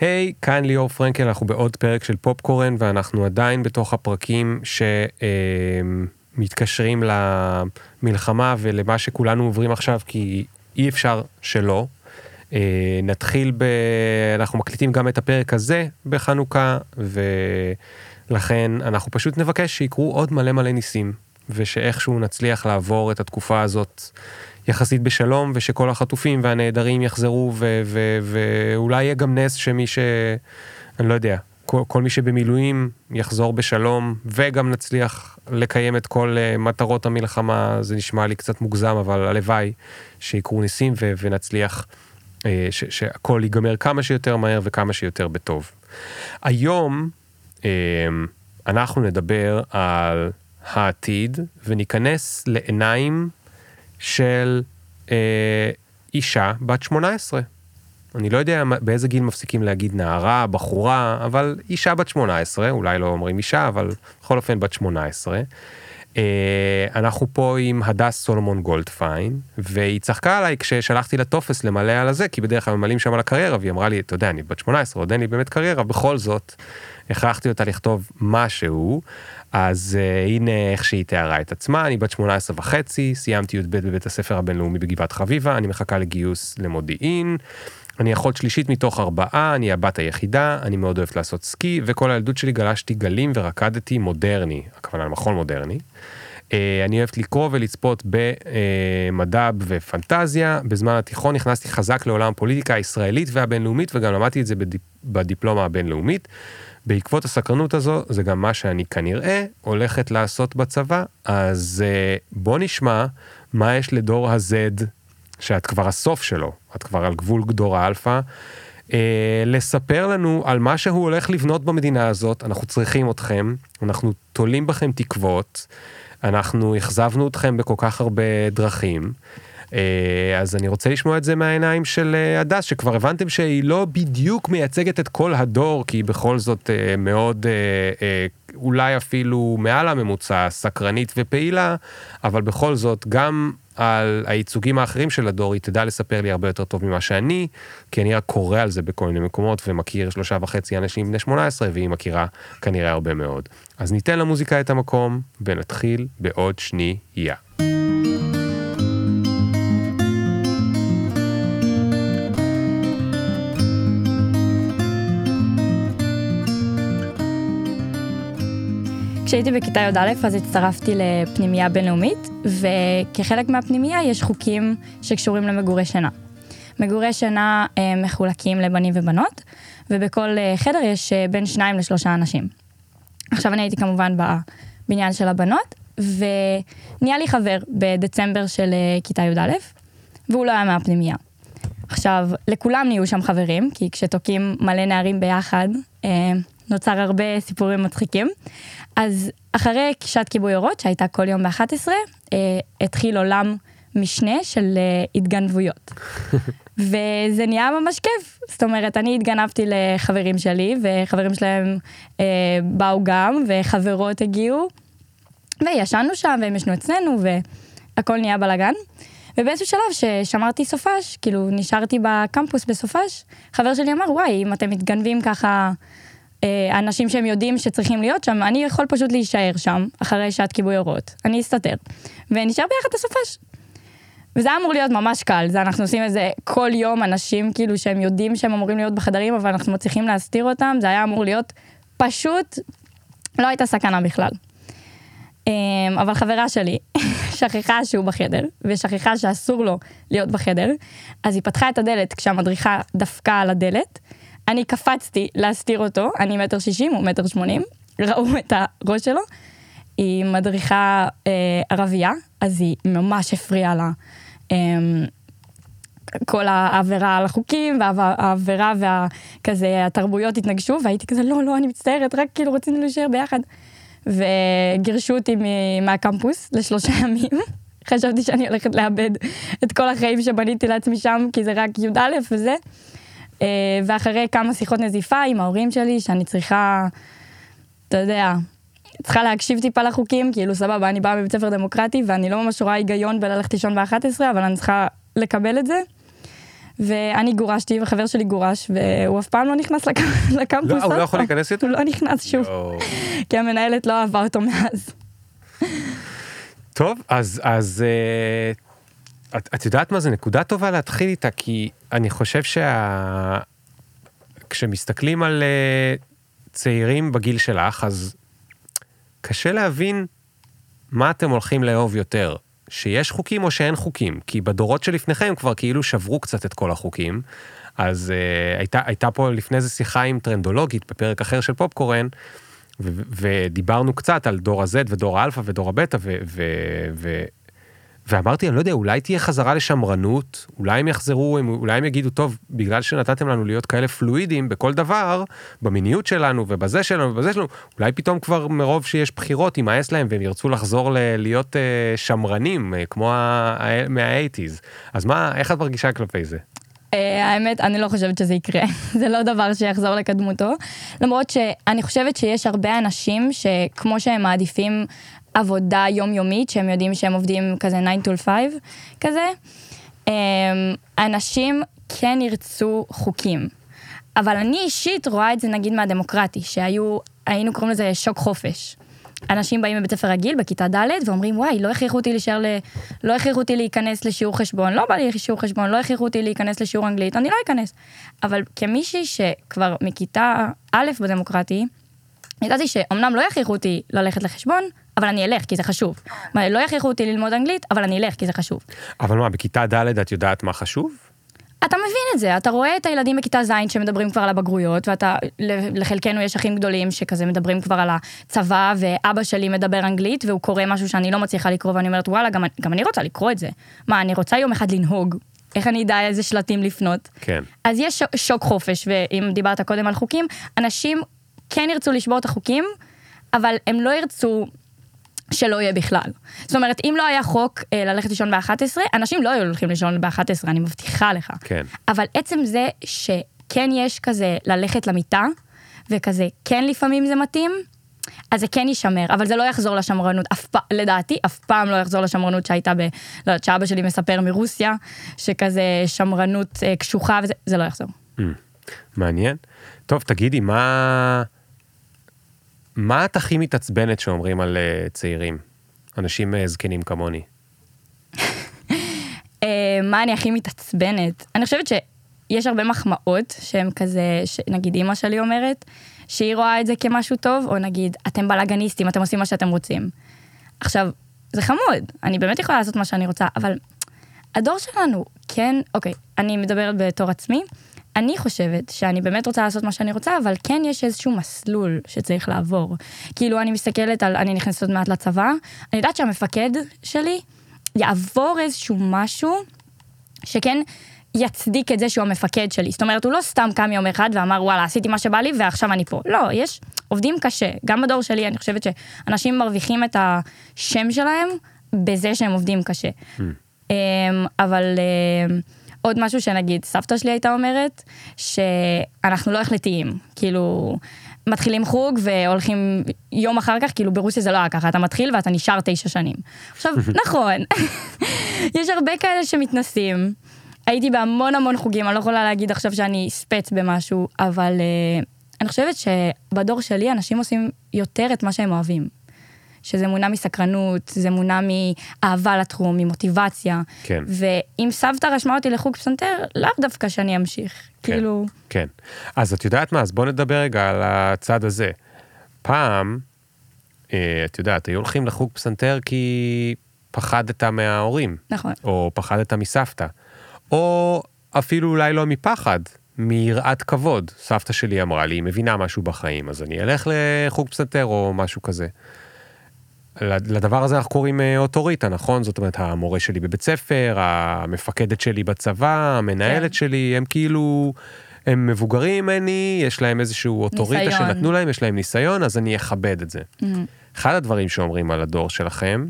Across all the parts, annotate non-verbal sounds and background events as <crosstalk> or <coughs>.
היי, hey, כאן ליאור פרנקל, אנחנו בעוד פרק של פופקורן, ואנחנו עדיין בתוך הפרקים שמתקשרים למלחמה ולמה שכולנו עוברים עכשיו, כי אי אפשר שלא. אה, נתחיל ב... אנחנו מקליטים גם את הפרק הזה בחנוכה, ולכן אנחנו פשוט נבקש שיקרו עוד מלא מלא ניסים, ושאיכשהו נצליח לעבור את התקופה הזאת יחסית בשלום, ושכל החטופים והנעדרים יחזרו, ו- ו- ואולי יהיה גם נס שמי ש... אני לא יודע, כל, כל מי שבמילואים יחזור בשלום, וגם נצליח לקיים את כל uh, מטרות המלחמה, זה נשמע לי קצת מוגזם, אבל הלוואי שיקרו ניסים ו- ונצליח uh, ש- שהכל ייגמר כמה שיותר מהר וכמה שיותר בטוב. היום uh, אנחנו נדבר על העתיד וניכנס לעיניים של אה, אישה בת 18. אני לא יודע באיזה גיל מפסיקים להגיד נערה, בחורה, אבל אישה בת 18, אולי לא אומרים אישה, אבל בכל אופן בת 18. אה, אנחנו פה עם הדס סולומון גולדפיין, והיא צחקה עליי כששלחתי לה טופס למלא על הזה, כי בדרך כלל ממלאים שם על הקריירה, והיא אמרה לי, אתה יודע, אני בת 18, עוד אין לי באמת קריירה, בכל זאת, הכרחתי אותה לכתוב משהו, אז אה, הנה איך שהיא תיארה את עצמה, אני בת 18 וחצי, סיימתי י"ב בבית הספר הבינלאומי בגבעת חביבה, אני מחכה לגיוס למודיעין, אני אחות שלישית מתוך ארבעה, אני הבת היחידה, אני מאוד אוהבת לעשות סקי, וכל הילדות שלי גלשתי גלים ורקדתי מודרני, הכוונה למחול מודרני. Uh, אני אוהבת לקרוא ולצפות במדע uh, ופנטזיה. בזמן התיכון נכנסתי חזק לעולם הפוליטיקה הישראלית והבינלאומית, וגם למדתי את זה בדיפ... בדיפלומה הבינלאומית. בעקבות הסקרנות הזו, זה גם מה שאני כנראה הולכת לעשות בצבא, אז uh, בוא נשמע מה יש לדור ה-Z, שאת כבר הסוף שלו, את כבר על גבול דור האלפא, uh, לספר לנו על מה שהוא הולך לבנות במדינה הזאת, אנחנו צריכים אתכם, אנחנו תולים בכם תקוות, אנחנו אכזבנו אתכם בכל כך הרבה דרכים. אה, אז אני רוצה לשמוע את זה מהעיניים של אה, הדס, שכבר הבנתם שהיא לא בדיוק מייצגת את כל הדור, כי היא בכל זאת אה, מאוד, אולי אפילו מעל הממוצע, סקרנית ופעילה, אבל בכל זאת, גם על הייצוגים האחרים של הדור, היא תדע לספר לי הרבה יותר טוב ממה שאני, כי אני רק קורא על זה בכל מיני מקומות ומכיר שלושה וחצי אנשים בני 18, והיא מכירה כנראה הרבה מאוד. אז ניתן למוזיקה את המקום, ונתחיל בעוד שנייה. Yeah. כשהייתי בכיתה י"א אז הצטרפתי לפנימייה בינלאומית, וכחלק מהפנימייה יש חוקים שקשורים למגורי שינה. מגורי שינה אה, מחולקים לבנים ובנות, ובכל אה, חדר יש אה, בין שניים לשלושה אנשים. עכשיו אני הייתי כמובן בבניין של הבנות, ונהיה לי חבר בדצמבר של כיתה י"א, והוא לא היה מהפנימייה. עכשיו, לכולם נהיו שם חברים, כי כשתוקעים מלא נערים ביחד, נוצר הרבה סיפורים מצחיקים. אז אחרי שעת כיבוי אורות, שהייתה כל יום ב-11, אה, התחיל עולם משנה של אה, התגנבויות. <laughs> וזה נהיה ממש כיף. זאת אומרת, אני התגנבתי לחברים שלי, וחברים שלהם אה, באו גם, וחברות הגיעו, וישנו שם, והם ישנו אצלנו, והכל נהיה בלאגן. ובאיזשהו שלב ששמרתי סופש, כאילו נשארתי בקמפוס בסופש, חבר שלי אמר, וואי, אם אתם מתגנבים ככה אה, אנשים שהם יודעים שצריכים להיות שם, אני יכול פשוט להישאר שם, אחרי שעת כיבוי אורות. אני אסתתר. ונשאר ביחד בסופש. וזה אמור להיות ממש קל, זה אנחנו עושים את זה כל יום, אנשים כאילו שהם יודעים שהם אמורים להיות בחדרים, אבל אנחנו מצליחים להסתיר אותם, זה היה אמור להיות פשוט, לא הייתה סכנה בכלל. אמ, אבל חברה שלי <laughs> שכחה שהוא בחדר, ושכחה שאסור לו להיות בחדר, אז היא פתחה את הדלת כשהמדריכה דפקה על הדלת, אני קפצתי להסתיר אותו, אני מטר שישים, הוא מטר שמונים, ראו את הראש שלו. היא מדריכה אה, ערבייה, אז היא ממש הפריעה לה. אה, כל העבירה על החוקים, והעבירה והכזה, התרבויות התנגשו, והייתי כזה, לא, לא, אני מצטערת, רק כאילו רצינו להישאר ביחד. וגירשו אותי מהקמפוס לשלושה <laughs> ימים. חשבתי שאני הולכת לאבד את כל החיים שבניתי לעצמי שם, כי זה רק י"א וזה. אה, ואחרי כמה שיחות נזיפה עם ההורים שלי, שאני צריכה, אתה יודע, צריכה להקשיב טיפה לחוקים, כאילו סבבה, אני באה מבית ספר דמוקרטי ואני לא ממש רואה היגיון בללכת לישון ב-11, אבל אני צריכה לקבל את זה. ואני גורשתי וחבר שלי גורש והוא אף פעם לא נכנס לקמפ... <laughs> לקמפוס. לא, הוא לא יכול להיכנס יותר? הוא לא נכנס שוב. כי המנהלת לא אהבה אותו מאז. טוב, אז, אז אה, את, את יודעת מה זה נקודה טובה להתחיל איתה, כי אני חושב שה... כשמסתכלים על אה, צעירים בגיל שלך, אז קשה להבין מה אתם הולכים לאהוב יותר, שיש חוקים או שאין חוקים, כי בדורות שלפניכם כבר כאילו שברו קצת את כל החוקים. אז uh, הייתה, הייתה פה לפני זה שיחה עם טרנדולוגית בפרק אחר של פופקורן, ודיברנו קצת על דור ה-Z ודור האלפא ודור הבטא, ו- ואמרתי, אני לא יודע, אולי תהיה חזרה לשמרנות, אולי הם יחזרו, אולי הם יגידו, טוב, בגלל שנתתם לנו להיות כאלה פלואידים בכל דבר, במיניות שלנו ובזה שלנו ובזה שלנו, אולי פתאום כבר מרוב שיש בחירות יימאס להם והם ירצו לחזור ל- להיות uh, שמרנים, uh, כמו ה- מה-80's. אז מה, איך את מרגישה כלפי זה? אה, האמת, אני לא חושבת שזה יקרה. <laughs> זה לא דבר שיחזור לקדמותו. למרות שאני חושבת שיש הרבה אנשים שכמו שהם מעדיפים עבודה יומיומית, שהם יודעים שהם עובדים כזה 9 to 5 כזה, אמ, אנשים כן ירצו חוקים. אבל אני אישית רואה את זה נגיד מהדמוקרטי, שהיו, היינו קוראים לזה שוק חופש. אנשים באים מבית ספר רגיל, בכיתה ד', ואומרים, וואי, לא הכריחו אותי להישאר ל... לא הכריחו אותי להיכנס לשיעור חשבון, לא בא לי שיעור חשבון, לא הכריחו אותי להיכנס לשיעור אנגלית, אני לא אכנס. אבל כמישהי שכבר מכיתה א' בדמוקרטי, ידעתי שאומנם לא יכריחו אותי ללכת לחשבון, אבל אני אלך, כי זה חשוב. מה, לא יכריחו אותי ללמוד אנגלית, אבל אני אלך, כי זה חשוב. אבל מה, בכיתה ד' את יודעת מה חשוב? אתה מבין את זה, אתה רואה את הילדים בכיתה ז' שמדברים כבר על הבגרויות, ואתה, לחלקנו יש אחים גדולים שכזה מדברים כבר על הצבא, ואבא שלי מדבר אנגלית, והוא קורא משהו שאני לא מצליחה לקרוא, ואני אומרת, וואלה, גם, גם אני רוצה לקרוא את זה. מה, אני רוצה יום אחד לנהוג, איך אני אדע איזה שלטים לפנות? כן. אז יש שוק, שוק חופש, ואם דיברת קודם על חוקים, אנשים כן ירצו לשבור את החוקים, אבל הם לא ירצו שלא יהיה בכלל. זאת אומרת, אם לא היה חוק אה, ללכת לישון ב-11, אנשים לא היו הולכים לישון ב-11, אני מבטיחה לך. כן. אבל עצם זה שכן יש כזה ללכת למיטה, וכזה כן לפעמים זה מתאים, אז זה כן יישמר, אבל זה לא יחזור לשמרנות, אף פעם, לדעתי, אף פעם לא יחזור לשמרנות שהייתה ב... לא יודעת, שאבא שלי מספר מרוסיה, שכזה שמרנות אה, קשוחה וזה, זה לא יחזור. Mm, מעניין. טוב, תגידי, מה... מה את הכי מתעצבנת שאומרים על uh, צעירים? אנשים uh, זקנים כמוני. <laughs> אה, מה אני הכי מתעצבנת? אני חושבת שיש הרבה מחמאות שהן כזה, נגיד אימא שלי אומרת, שהיא רואה את זה כמשהו טוב, או נגיד, אתם בלאגניסטים, אתם עושים מה שאתם רוצים. עכשיו, זה חמוד, אני באמת יכולה לעשות מה שאני רוצה, אבל הדור שלנו, כן, אוקיי, אני מדברת בתור עצמי, אני חושבת שאני באמת רוצה לעשות מה שאני רוצה, אבל כן יש איזשהו מסלול שצריך לעבור. כאילו, אני מסתכלת על, אני נכנסת עוד מעט לצבא, אני יודעת שהמפקד שלי יעבור איזשהו משהו שכן יצדיק את זה שהוא המפקד שלי. זאת אומרת, הוא לא סתם קם יום אחד ואמר, וואלה, עשיתי מה שבא לי ועכשיו אני פה. לא, יש, עובדים קשה. גם בדור שלי, אני חושבת שאנשים מרוויחים את השם שלהם בזה שהם עובדים קשה. Mm. אבל... אמ, עוד משהו שנגיד סבתא שלי הייתה אומרת, שאנחנו לא החלטיים, כאילו, מתחילים חוג והולכים יום אחר כך, כאילו ברוסיה זה לא היה ככה, אתה מתחיל ואתה נשאר תשע שנים. עכשיו, <laughs> נכון, יש הרבה כאלה שמתנסים. הייתי בהמון המון חוגים, אני לא יכולה להגיד עכשיו שאני ספץ במשהו, אבל uh, אני חושבת שבדור שלי אנשים עושים יותר את מה שהם אוהבים. שזה מונע מסקרנות, זה מונע מאהבה לתחום, ממוטיבציה. כן. ואם סבתא רשמה אותי לחוג פסנתר, לאו דווקא שאני אמשיך. כן, כאילו... כן. אז את יודעת מה? אז בוא נדבר רגע על הצד הזה. פעם, אה, את יודעת, היו הולכים לחוג פסנתר כי פחדת מההורים. נכון. או פחדת מסבתא. או אפילו אולי לא מפחד, מיראת כבוד. סבתא שלי אמרה לי, היא מבינה משהו בחיים, אז אני אלך לחוג פסנתר או משהו כזה. לדבר הזה אנחנו קוראים אה, אוטוריטה, נכון? זאת אומרת, המורה שלי בבית ספר, המפקדת שלי בצבא, המנהלת כן. שלי, הם כאילו, הם מבוגרים ממני, יש להם איזשהו אוטוריטה ניסיון. שנתנו להם, יש להם ניסיון, אז אני אכבד את זה. Mm-hmm. אחד הדברים שאומרים על הדור שלכם,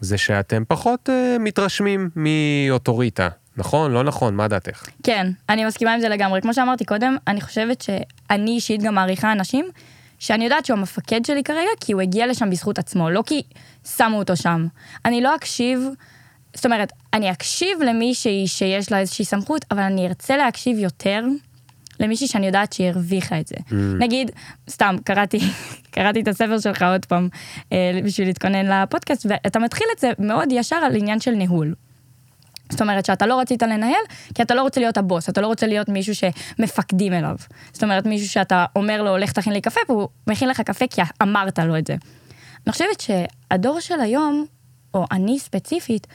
זה שאתם פחות uh, מתרשמים מאוטוריטה. נכון? לא נכון? מה דעתך? כן, אני מסכימה עם זה לגמרי. כמו שאמרתי קודם, אני חושבת שאני אישית גם מעריכה אנשים שאני יודעת שהוא המפקד שלי כרגע, כי הוא הגיע לשם בזכות עצמו, לא כי שמו אותו שם. אני לא אקשיב, זאת אומרת, אני אקשיב למישהי שיש לה איזושהי סמכות, אבל אני ארצה להקשיב יותר למישהי שאני יודעת שהיא הרוויחה את זה. Mm. נגיד, סתם, קראתי, <laughs> קראתי את הספר שלך עוד פעם אה, בשביל להתכונן לפודקאסט, ואתה מתחיל את זה מאוד ישר על עניין של ניהול. זאת אומרת שאתה לא רצית לנהל, כי אתה לא רוצה להיות הבוס, אתה לא רוצה להיות מישהו שמפקדים אליו. זאת אומרת, מישהו שאתה אומר לו, לך תכין לי קפה, והוא מכין לך קפה כי אמרת לו את זה. אני חושבת שהדור של היום, או אני ספציפית,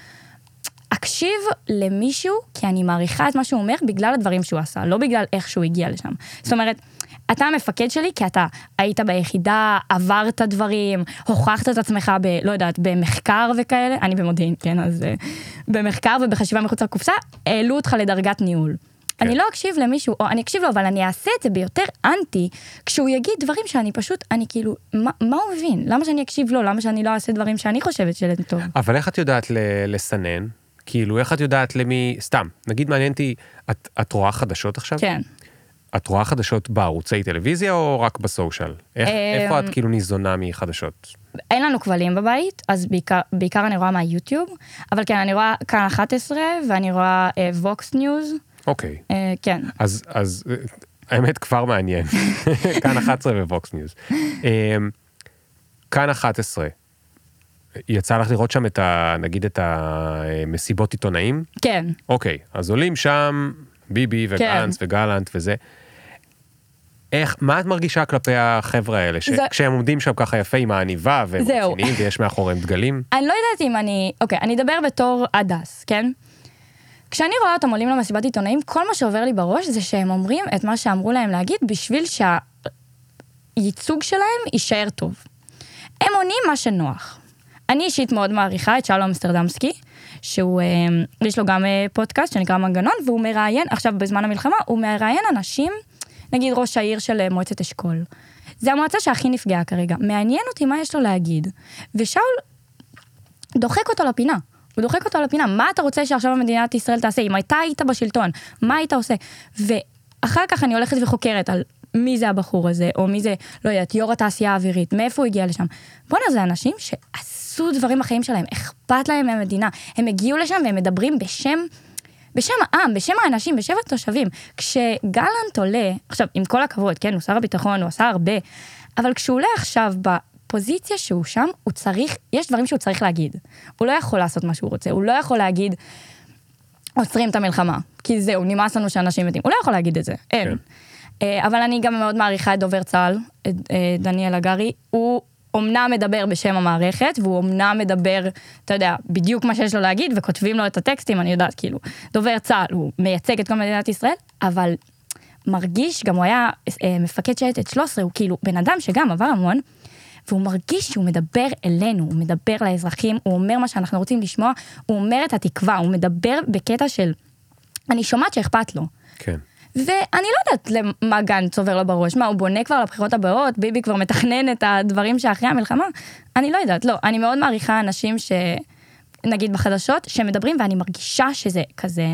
אקשיב למישהו כי אני מעריכה את מה שהוא אומר בגלל הדברים שהוא עשה, לא בגלל איך שהוא הגיע לשם. זאת אומרת, אתה המפקד שלי כי אתה היית ביחידה, עברת דברים, הוכחת את עצמך ב... לא יודעת, במחקר וכאלה, אני במודיעין, כן, אז uh, במחקר ובחשיבה מחוץ לקופסה, העלו אותך לדרגת ניהול. כן. אני לא אקשיב למישהו, או אני אקשיב לו, אבל אני אעשה את זה ביותר אנטי, כשהוא יגיד דברים שאני פשוט, אני כאילו, מה, מה הוא מבין? למה שאני אקשיב לו? למה שאני לא אעשה דברים שאני חושבת שזה טוב? אבל איך את יודעת לסנן? כאילו, איך את יודעת למי, סתם, נגיד מעניין אותי, את, את רואה חדשות עכשיו? כן. את רואה חדשות בערוצי טלוויזיה או רק ב social? איך, איפה את כאילו ניזונה מחדשות? אין לנו כבלים בבית, אז בעיקר, בעיקר אני רואה מהיוטיוב, אבל כן, אני רואה כאן 11 ואני רואה Vox אה, News. אוקיי. אה, כן. אז, אז האמת כבר מעניין, <laughs> כאן 11 ו Vox News. כאן 11, יצא לך לראות שם את ה... נגיד את המסיבות עיתונאים? כן. אוקיי, אז עולים שם ביבי וגנץ כן. וגלנט וזה. איך, מה את מרגישה כלפי החבר'ה האלה, ש... זה... כשהם עומדים שם ככה יפה עם העניבה והם רציניים ויש מאחוריהם דגלים? <laughs> אני לא יודעת אם אני, אוקיי, אני אדבר בתור הדס, כן? כשאני רואה אותם עולים למסיבת עיתונאים, כל מה שעובר לי בראש זה שהם אומרים את מה שאמרו להם להגיד בשביל שהייצוג שלהם יישאר טוב. הם עונים מה שנוח. אני אישית מאוד מעריכה את שלום אמסטרדמסקי, שהוא, אה, יש לו גם אה, פודקאסט שנקרא מנגנון, והוא מראיין, עכשיו בזמן המלחמה, הוא מראיין אנשים, נגיד ראש העיר של אה, מועצת אשכול. זה המועצה שהכי נפגעה כרגע. מעניין אותי מה יש לו להגיד. ושאול דוחק אותו לפינה. הוא דוחק אותו לפינה, מה אתה רוצה שעכשיו מדינת ישראל תעשה? אם אתה היית בשלטון, מה היית עושה? ואחר כך אני הולכת וחוקרת על מי זה הבחור הזה, או מי זה, לא יודעת, יו"ר התעשייה האווירית, מאיפה הוא הגיע לשם. בואנה, זה אנשים שעשו דברים בחיים שלהם, אכפת להם מהמדינה. הם הגיעו לשם והם מדברים בשם... בשם העם, בשם האנשים, בשם התושבים. כשגלנט עולה, עכשיו, עם כל הכבוד, כן, הוא שר הביטחון, הוא עשה הרבה, אבל כשהוא עולה עכשיו בפוזיציה שהוא שם, הוא צריך, יש דברים שהוא צריך להגיד. הוא לא יכול לעשות מה שהוא רוצה, הוא לא יכול להגיד, עוצרים את המלחמה, כי זהו, נמאס לנו שאנשים מתים. הוא לא יכול להגיד את זה, אין. כן. אה, אבל אני גם מאוד מעריכה את דובר צה"ל, את אה, דניאל הגרי. הוא אומנם מדבר בשם המערכת, והוא אומנם מדבר, אתה יודע, בדיוק מה שיש לו להגיד, וכותבים לו את הטקסטים, אני יודעת, כאילו, דובר צה"ל, הוא מייצג את כל מדינת ישראל, אבל מרגיש, גם הוא היה אה, מפקד שייטת 13, הוא כאילו בן אדם שגם עבר המון, והוא מרגיש שהוא מדבר אלינו, הוא מדבר לאזרחים, הוא אומר מה שאנחנו רוצים לשמוע, הוא אומר את התקווה, הוא מדבר בקטע של, אני שומעת שאכפת לו. כן. ואני לא יודעת למה גנץ עובר לו בראש, מה הוא בונה כבר לבחירות הבאות, ביבי כבר מתכנן את הדברים שאחרי המלחמה? אני לא יודעת, לא, אני מאוד מעריכה אנשים ש... נגיד בחדשות, שמדברים ואני מרגישה שזה כזה...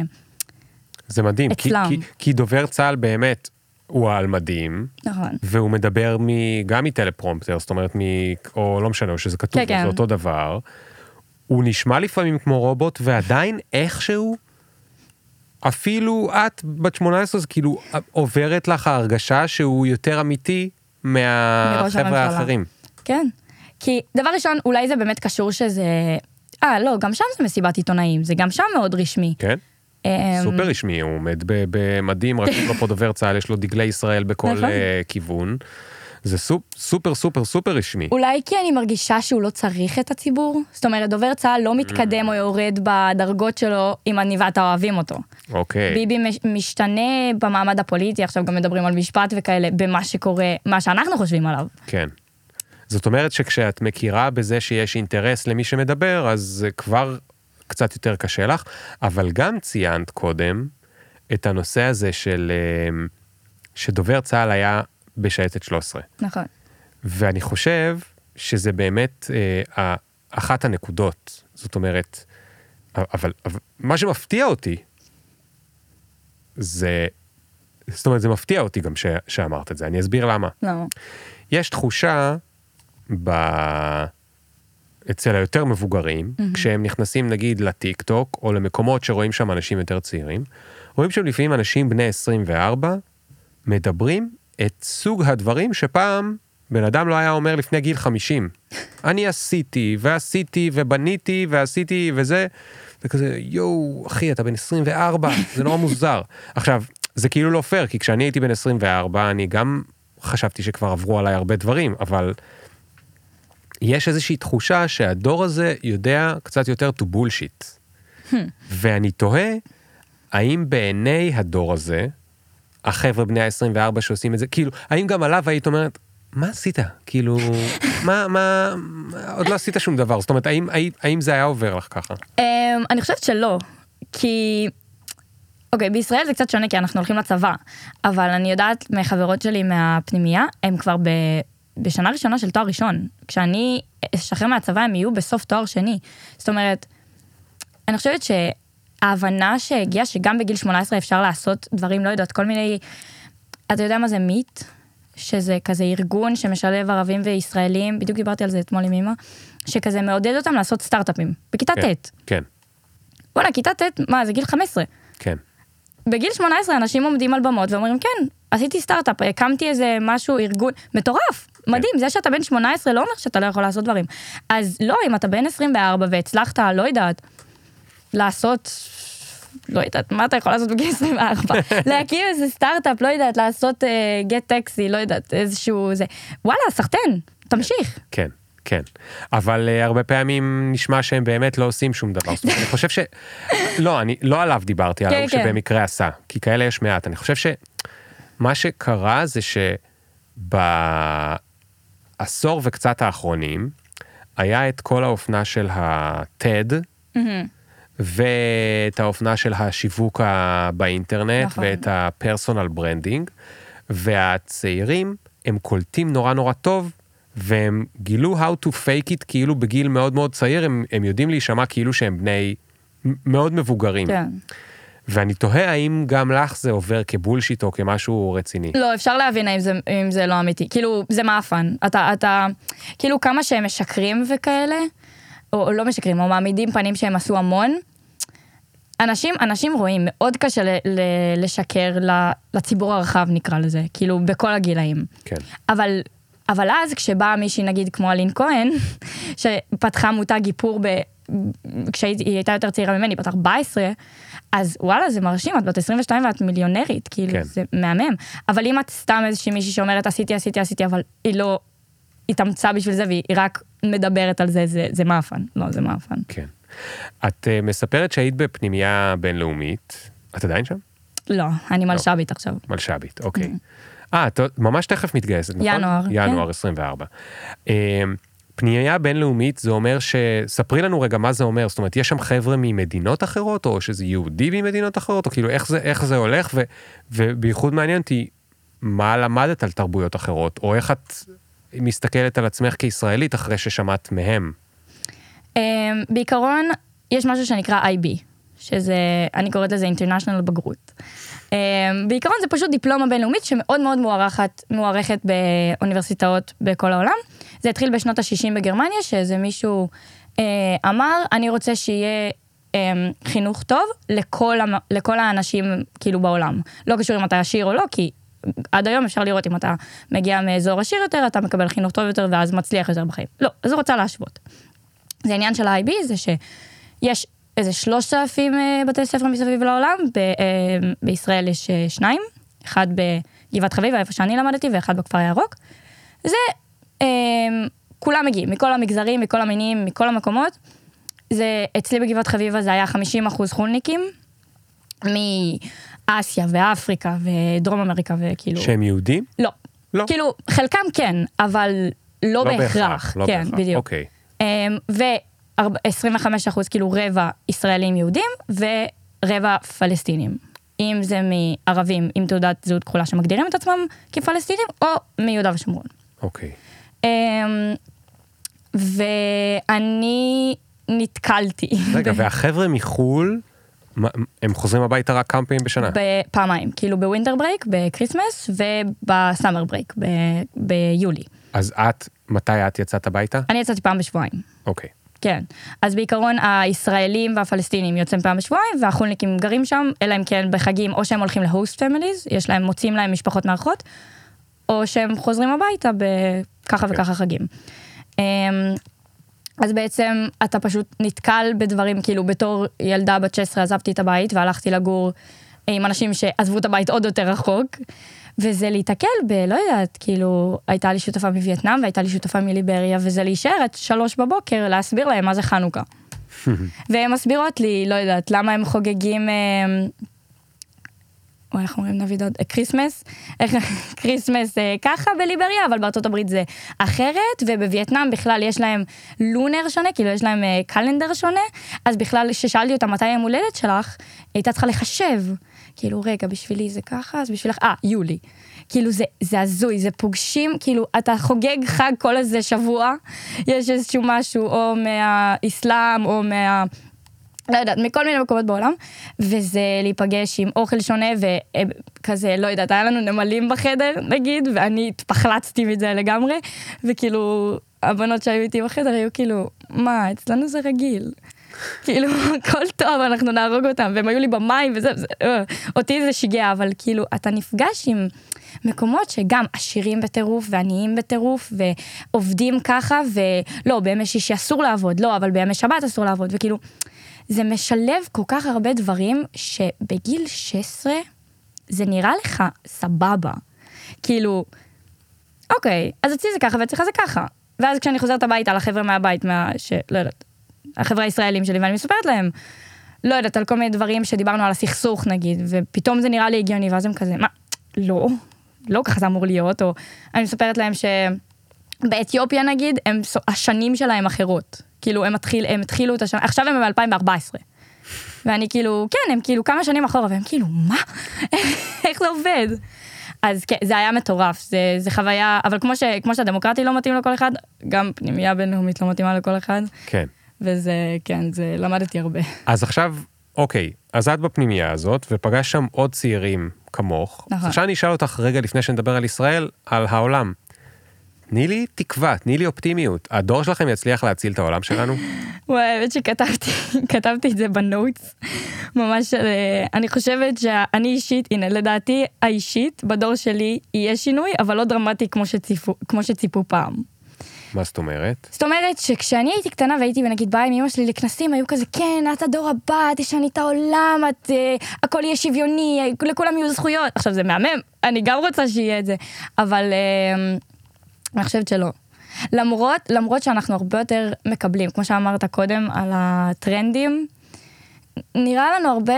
זה מדהים, כי, כי, כי דובר צה"ל באמת, הוא על מדים, נכון. והוא מדבר מ, גם מטלפרומפטר, זאת אומרת, מ, או לא משנה, או שזה כתוב, כן, זה כן. אותו דבר. הוא נשמע לפעמים כמו רובוט, ועדיין איכשהו אפילו את בת 18 זה כאילו עוברת לך ההרגשה שהוא יותר אמיתי מהחבר'ה האחרים. כן, כי דבר ראשון אולי זה באמת קשור שזה, אה לא גם שם זה מסיבת עיתונאים זה גם שם מאוד רשמי. כן. אמ, סופר רשמי הוא עומד במדים רשום לו פה <laughs> דובר צה"ל יש לו דגלי ישראל בכל נכון. אה, כיוון. זה סופ, סופר סופר סופר רשמי. אולי כי אני מרגישה שהוא לא צריך את הציבור? זאת אומרת, דובר צה"ל לא מתקדם או יורד בדרגות שלו אם אני ואתה אוהבים אותו. אוקיי. ביבי משתנה במעמד הפוליטי, עכשיו גם מדברים על משפט וכאלה, במה שקורה, מה שאנחנו חושבים עליו. כן. זאת אומרת שכשאת מכירה בזה שיש אינטרס למי שמדבר, אז זה כבר קצת יותר קשה לך, אבל גם ציינת קודם את הנושא הזה של אה, שדובר צה"ל היה בשייטת 13. נכון. ואני חושב שזה באמת אה, אחת הנקודות, זאת אומרת, אבל, אבל מה שמפתיע אותי, זה, זאת אומרת, זה מפתיע אותי גם ש, שאמרת את זה, אני אסביר למה. למה? יש תחושה ב... אצל היותר מבוגרים, mm-hmm. כשהם נכנסים נגיד לטיק טוק, או למקומות שרואים שם אנשים יותר צעירים, רואים שם לפעמים אנשים בני 24, מדברים את סוג הדברים שפעם בן אדם לא היה אומר לפני גיל 50. אני עשיתי, ועשיתי, ובניתי, ועשיתי, וזה, וכזה, יואו, אחי, אתה בן 24, זה נורא מוזר. עכשיו, זה כאילו לא פייר, כי כשאני הייתי בן 24, אני גם חשבתי שכבר עברו עליי הרבה דברים, אבל יש איזושהי תחושה שהדור הזה יודע קצת יותר to bullshit. ואני תוהה, האם בעיני הדור הזה, החבר'ה בני ה-24 שעושים את זה, כאילו, האם גם עליו היית אומרת, מה עשית? כאילו, מה, מה, עוד לא עשית שום דבר, זאת אומרת, האם, האם, האם זה היה עובר לך ככה? אמ, אני חושבת שלא, כי... אוקיי, בישראל זה קצת שונה כי אנחנו הולכים לצבא, אבל אני יודעת מחברות שלי מהפנימייה, הם כבר ב... בשנה ראשונה של תואר ראשון. כשאני אשחרר מהצבא הם יהיו בסוף תואר שני. זאת אומרת, אני חושבת שההבנה שהגיעה שגם בגיל 18 אפשר לעשות דברים, לא יודעת, כל מיני... אתה יודע מה זה מיט? שזה כזה ארגון שמשלב ערבים וישראלים, בדיוק דיברתי על זה אתמול עם אמא, שכזה מעודד אותם לעשות סטארט-אפים, בכיתה כן, ט'. כן, וואלה, כיתה ט', מה, זה גיל 15. כן. בגיל 18 אנשים עומדים על במות ואומרים, כן, עשיתי סטארט-אפ, הקמתי איזה משהו, ארגון, מטורף, מדהים, זה שאתה בן 18 לא אומר שאתה לא יכול לעשות דברים. אז לא, אם אתה בן 24 והצלחת, לא יודעת, לעשות, לא יודעת, מה אתה יכול לעשות בגיל 24? <laughs> להקים איזה סטארט-אפ, לא יודעת, לעשות גט טקסי, לא יודעת, איזשהו זה. וואלה, סחטיין, תמשיך. כן, כן. אבל uh, הרבה פעמים נשמע שהם באמת לא עושים שום דבר. זאת אומרת, אני חושב ש... <laughs> לא, אני לא עליו דיברתי, על כן, ההוא כן. שבמקרה עשה, כי כאלה יש מעט. אני חושב שמה שקרה זה שבעשור וקצת האחרונים, היה את כל האופנה של ה-TED, ואת האופנה של השיווק באינטרנט, נכון. ואת ה personal branding, והצעירים, הם קולטים נורא נורא טוב, והם גילו how to fake it כאילו בגיל מאוד מאוד צעיר, הם, הם יודעים להישמע כאילו שהם בני מאוד מבוגרים. כן. ואני תוהה האם גם לך זה עובר כ bullshit או כמשהו רציני. לא, אפשר להבין האם זה, אם זה לא אמיתי. כאילו, זה מאפן. אתה, אתה, כאילו כמה שהם משקרים וכאלה, או לא משקרים, או מעמידים פנים שהם עשו המון, אנשים, אנשים רואים, מאוד קשה ל, ל, לשקר לציבור הרחב נקרא לזה, כאילו בכל הגילאים. כן. אבל, אבל אז כשבאה מישהי נגיד כמו אלין כהן, <laughs> שפתחה מותג איפור ב... כשהיא הייתה יותר צעירה ממני, בת 14, אז וואלה זה מרשים, את בת 22 ואת מיליונרית, כאילו כן. זה מהמם. אבל אם את סתם איזושהי מישהי שאומרת עשיתי, עשיתי, עשיתי, אבל היא לא התאמצה בשביל זה והיא רק מדברת על זה, זה, זה מאפן. לא, זה מאפן. כן. את uh, מספרת שהיית בפנימייה בינלאומית, את עדיין שם? לא, אני מלש"בית עכשיו. מלש"בית, אוקיי. אה, את ממש תכף מתגייסת, נכון? ינואר, ינואר כן. 24. אה, פנימייה בינלאומית זה אומר ש... ספרי לנו רגע מה זה אומר, זאת אומרת, יש שם חבר'ה ממדינות אחרות, או שזה יהודי ממדינות אחרות, או כאילו איך זה, איך זה הולך, ו, ובייחוד מעניין אותי, מה למדת על תרבויות אחרות, או איך את מסתכלת על עצמך כישראלית אחרי ששמעת מהם. אמ, בעיקרון, יש משהו שנקרא IB, שזה, אני קוראת לזה International בגרות. אמ, בעיקרון זה פשוט דיפלומה בינלאומית שמאוד מאוד מוערכת, מוערכת באוניברסיטאות בכל העולם. זה התחיל בשנות ה-60 בגרמניה, שאיזה מישהו אה, אמר, אני רוצה שיהיה אה, חינוך טוב לכל, לכל האנשים כאילו בעולם. לא קשור אם אתה עשיר או לא, כי עד היום אפשר לראות אם אתה מגיע מאזור עשיר יותר, אתה מקבל חינוך טוב יותר ואז מצליח יותר בחיים. לא, אז הוא רוצה להשוות. זה עניין של ה-IB, זה שיש איזה 3,000 אה, בתי ספר מסביב לעולם, ב, אה, בישראל יש אה, שניים, אחד בגבעת חביבה, איפה שאני למדתי, ואחד בכפר הירוק. זה, אה, כולם מגיעים, מכל המגזרים, מכל המינים, מכל המקומות. זה, אצלי בגבעת חביבה זה היה 50 אחוז חולניקים, מאסיה ואפריקה ודרום אמריקה וכאילו... שהם יהודים? לא. לא. כאילו, חלקם כן, אבל לא, לא בהכרח. לא כן, בהכרח. בדיוק. אוקיי. ו-25 אחוז, כאילו רבע ישראלים יהודים ורבע פלסטינים. אם זה מערבים עם תעודת זהות כחולה שמגדירים את עצמם כפלסטינים, או מיהודה ושומרון. אוקיי. אמ, ואני נתקלתי. רגע, והחבר'ה מחו"ל, הם חוזרים הביתה רק כמה פעמים בשנה? בפעמיים, כאילו ב winter break, ב Christmas, וב summer break, ביולי. אז את, מתי את יצאת הביתה? אני יצאתי פעם בשבועיים. אוקיי. כן. אז בעיקרון הישראלים והפלסטינים יוצאים פעם בשבועיים, והחו"לניקים גרים שם, אלא אם כן בחגים, או שהם הולכים ל host families, יש להם, מוצאים להם משפחות מארחות, או שהם חוזרים הביתה בככה כן. וככה חגים. אמ, אז בעצם אתה פשוט נתקל בדברים, כאילו בתור ילדה בת 16 עזבתי את הבית והלכתי לגור עם אנשים שעזבו את הבית עוד יותר רחוק, וזה להיתקל ב... לא יודעת, כאילו, הייתה לי שותפה מווייטנאם והייתה לי שותפה מליבריה, וזה להישאר עד שלוש בבוקר להסביר להם מה זה חנוכה. <laughs> והן מסבירות לי, לא יודעת, למה הם חוגגים... אמ, וואי, איך אומרים נביא דוד? Christmas? איך- <laughs> Christmas אה, ככה בליבריה, אבל בארצות הברית זה אחרת, ובווייטנאם בכלל יש להם lunar שונה, כאילו יש להם אה, calendar שונה, אז בכלל כששאלתי אותה מתי יום הולדת שלך, היא הייתה צריכה לחשב. כאילו, רגע, בשבילי זה ככה, אז בשבילך, אה, יולי. כאילו זה, זה הזוי, זה פוגשים, כאילו, אתה חוגג חג כל איזה שבוע, יש איזשהו משהו, או מהאסלאם, או מה... לא יודעת, מכל מיני מקומות בעולם, וזה להיפגש עם אוכל שונה וכזה, לא יודעת, היה לנו נמלים בחדר נגיד, ואני התפחלצתי מזה לגמרי, וכאילו, הבנות שהיו איתי בחדר היו כאילו, מה, אצלנו זה רגיל. כאילו, הכל טוב, אנחנו נהרוג אותם, והם היו לי במים וזה, וזה אה, אותי זה שיגע, אבל כאילו, אתה נפגש עם מקומות שגם עשירים בטירוף ועניים בטירוף, ועובדים ככה, ולא, בימי שישי אסור לעבוד, לא, אבל בימי שבת אסור לעבוד, וכאילו, זה משלב כל כך הרבה דברים, שבגיל 16 זה נראה לך סבבה. כאילו, אוקיי, אז אצלי זה ככה ואצלך זה ככה. ואז כשאני חוזרת הביתה לחבר'ה מהבית, מה... ש... לא יודעת, החבר'ה הישראלים שלי, ואני מספרת להם, לא יודעת, על כל מיני דברים שדיברנו על הסכסוך נגיד, ופתאום זה נראה לי הגיוני, ואז הם כזה, מה, לא, לא ככה זה אמור להיות, או אני מספרת להם שבאתיופיה נגיד, הם, השנים שלהם אחרות. כאילו, הם, התחיל, הם התחילו את השנה, עכשיו הם ב-2014. ואני כאילו, כן, הם כאילו כמה שנים אחורה, והם כאילו, מה? <laughs> איך זה עובד? אז כן, זה היה מטורף, זה, זה חוויה, אבל כמו, ש, כמו שהדמוקרטי לא מתאים לכל אחד, גם פנימייה בינלאומית לא מתאימה לכל אחד, כן. וזה, כן, זה, למדתי הרבה. אז עכשיו, אוקיי, אז את בפנימייה הזאת, ופגשת שם עוד צעירים כמוך. נכון. עכשיו אני אשאל אותך רגע לפני שנדבר על ישראל, על העולם. תני לי תקווה, תני לי אופטימיות. הדור שלכם יצליח להציל את העולם שלנו? וואי, האמת שכתבתי, <laughs> כתבתי את זה בנוטס, ממש, אה, אני חושבת שאני אישית, הנה, לדעתי האישית, בדור שלי יהיה שינוי, אבל לא דרמטי כמו שציפו, כמו שציפו פעם. מה זאת אומרת? זאת אומרת שכשאני הייתי קטנה והייתי נגיד באה עם אמא שלי לכנסים, היו כזה, כן, את הדור הבא, תשני את העולם, את, אה, הכל יהיה שוויוני, לכולם יהיו זכויות. עכשיו זה מהמם, אני גם רוצה שיהיה את זה, אבל אה, אני חושבת שלא. למרות, למרות שאנחנו הרבה יותר מקבלים, כמו שאמרת קודם על הטרנדים, נראה לנו הרבה,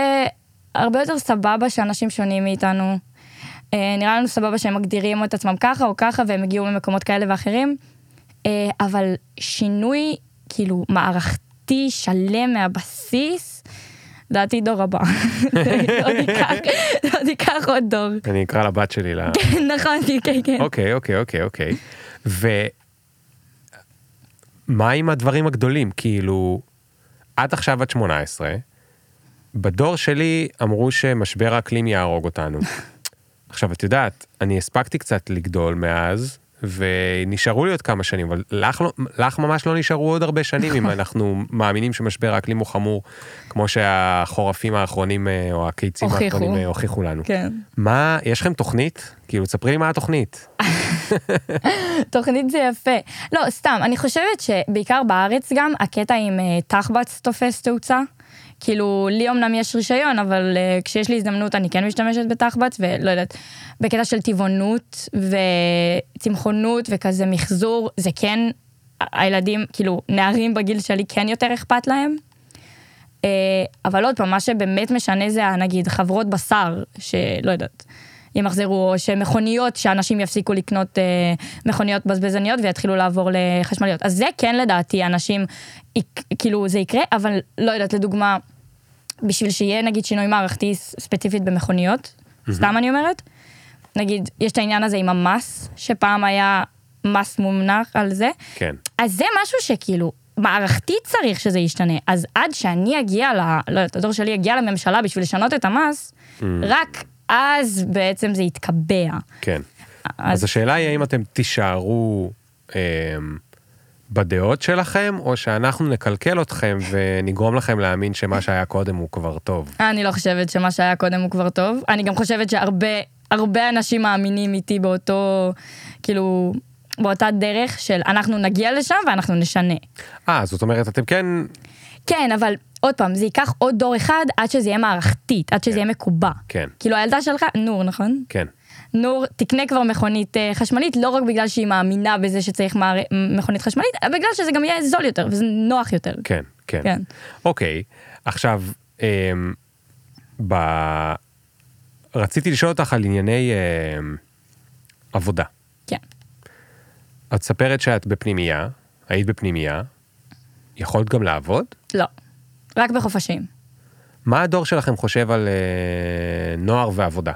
הרבה יותר סבבה שאנשים שונים מאיתנו. אה, נראה לנו סבבה שהם מגדירים את עצמם ככה או ככה והם הגיעו ממקומות כאלה ואחרים. אה, אבל שינוי כאילו מערכתי שלם מהבסיס, לדעתי דור הבא. זה עוד ייקח- עוד דור. אני אקרא לבת שלי ל... <laughs> נכון, כן, כן. אוקיי, אוקיי, אוקיי, אוקיי. ומה עם הדברים הגדולים? כאילו, את עכשיו בת 18, בדור שלי אמרו שמשבר האקלים יהרוג אותנו. <laughs> עכשיו, את יודעת, אני הספקתי קצת לגדול מאז, ונשארו לי עוד כמה שנים, אבל לך, לא, לך ממש לא נשארו עוד הרבה שנים אם <laughs> אנחנו מאמינים שמשבר האקלים הוא חמור, כמו שהחורפים האחרונים, אה, או הקיצים הוכיחו. האחרונים אה, הוכיחו לנו. כן. מה, יש לכם תוכנית? כאילו, תספרי לי מה התוכנית. <laughs> תוכנית זה יפה. לא, סתם, אני חושבת שבעיקר בארץ גם, הקטע עם אה, תחבץ תופס תאוצה. כאילו, לי אמנם יש רישיון, אבל uh, כשיש לי הזדמנות אני כן משתמשת בתחבץ, ולא יודעת, בקטע של טבעונות וצמחונות וכזה מחזור, זה כן, הילדים, כאילו, נערים בגיל שלי כן יותר אכפת להם. Uh, אבל עוד פעם, מה שבאמת משנה זה, נגיד, חברות בשר, שלא יודעת, ימחזרו, או שמכוניות, שאנשים יפסיקו לקנות uh, מכוניות בזבזניות ויתחילו לעבור לחשמליות. אז זה כן לדעתי, אנשים, יק- כאילו, זה יקרה, אבל לא יודעת, לדוגמה, בשביל שיהיה נגיד שינוי מערכתי ספציפית במכוניות, סתם אני אומרת, נגיד, יש את העניין הזה עם המס, שפעם היה מס מומנח על זה, כן. אז זה משהו שכאילו, מערכתית צריך שזה ישתנה. אז עד שאני אגיע, ל, לא יודעת, הדור שלי יגיע לממשלה בשביל לשנות את המס, רק אז בעצם זה יתקבע. כן. אז, אז השאלה היא האם אתם תישארו, אמ, בדעות שלכם, או שאנחנו נקלקל אתכם ונגרום לכם להאמין שמה שהיה קודם הוא כבר טוב? אני לא חושבת שמה שהיה קודם הוא כבר טוב. אני גם חושבת שהרבה הרבה אנשים מאמינים איתי באותו, כאילו, באותה דרך של אנחנו נגיע לשם ואנחנו נשנה. אה, זאת אומרת, אתם כן... כן, אבל עוד פעם, זה ייקח עוד דור אחד עד שזה יהיה מערכתית, עד שזה כן. יהיה מקובע. כן. כאילו הילדה שלך, נור, נכון? כן. נור תקנה כבר מכונית אה, חשמלית, לא רק בגלל שהיא מאמינה בזה שצריך מער... מכונית חשמלית, אלא בגלל שזה גם יהיה זול יותר וזה נוח יותר. כן, כן. כן. אוקיי, עכשיו, אמ, ב... רציתי לשאול אותך על ענייני אמ, עבודה. כן. את מספרת שאת בפנימייה, היית בפנימייה, יכולת גם לעבוד? לא. רק בחופשים. מה הדור שלכם חושב על אה, נוער ועבודה?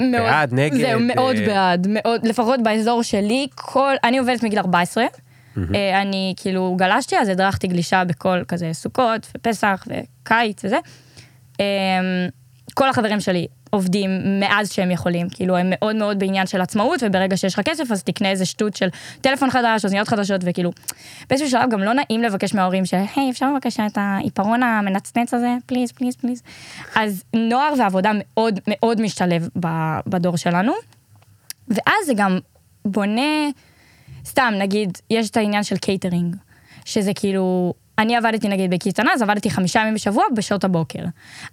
מאוד, בעד, נגד, זהו, מאוד אה, בעד, מאוד, לפחות באזור שלי, כל, אני עובדת מגיל 14, אה, אני כאילו גלשתי, אז הדרכתי גלישה בכל כזה סוכות ופסח וקיץ וזה. אה, כל החברים שלי עובדים מאז שהם יכולים, כאילו הם מאוד מאוד בעניין של עצמאות, וברגע שיש לך כסף אז תקנה איזה שטות של טלפון חדש, אוזניות חדשות, וכאילו, באיזשהו שלב גם לא נעים לבקש מההורים של, היי, אפשר בבקשה את העיפרון המנצנץ הזה, פליז, פליז, פליז. אז נוער ועבודה מאוד מאוד משתלב בדור שלנו, ואז זה גם בונה, סתם, נגיד, יש את העניין של קייטרינג, שזה כאילו, אני עבדתי נגיד בקייטנה, אז עבדתי חמישה ימים בשבוע בשעות הבוקר.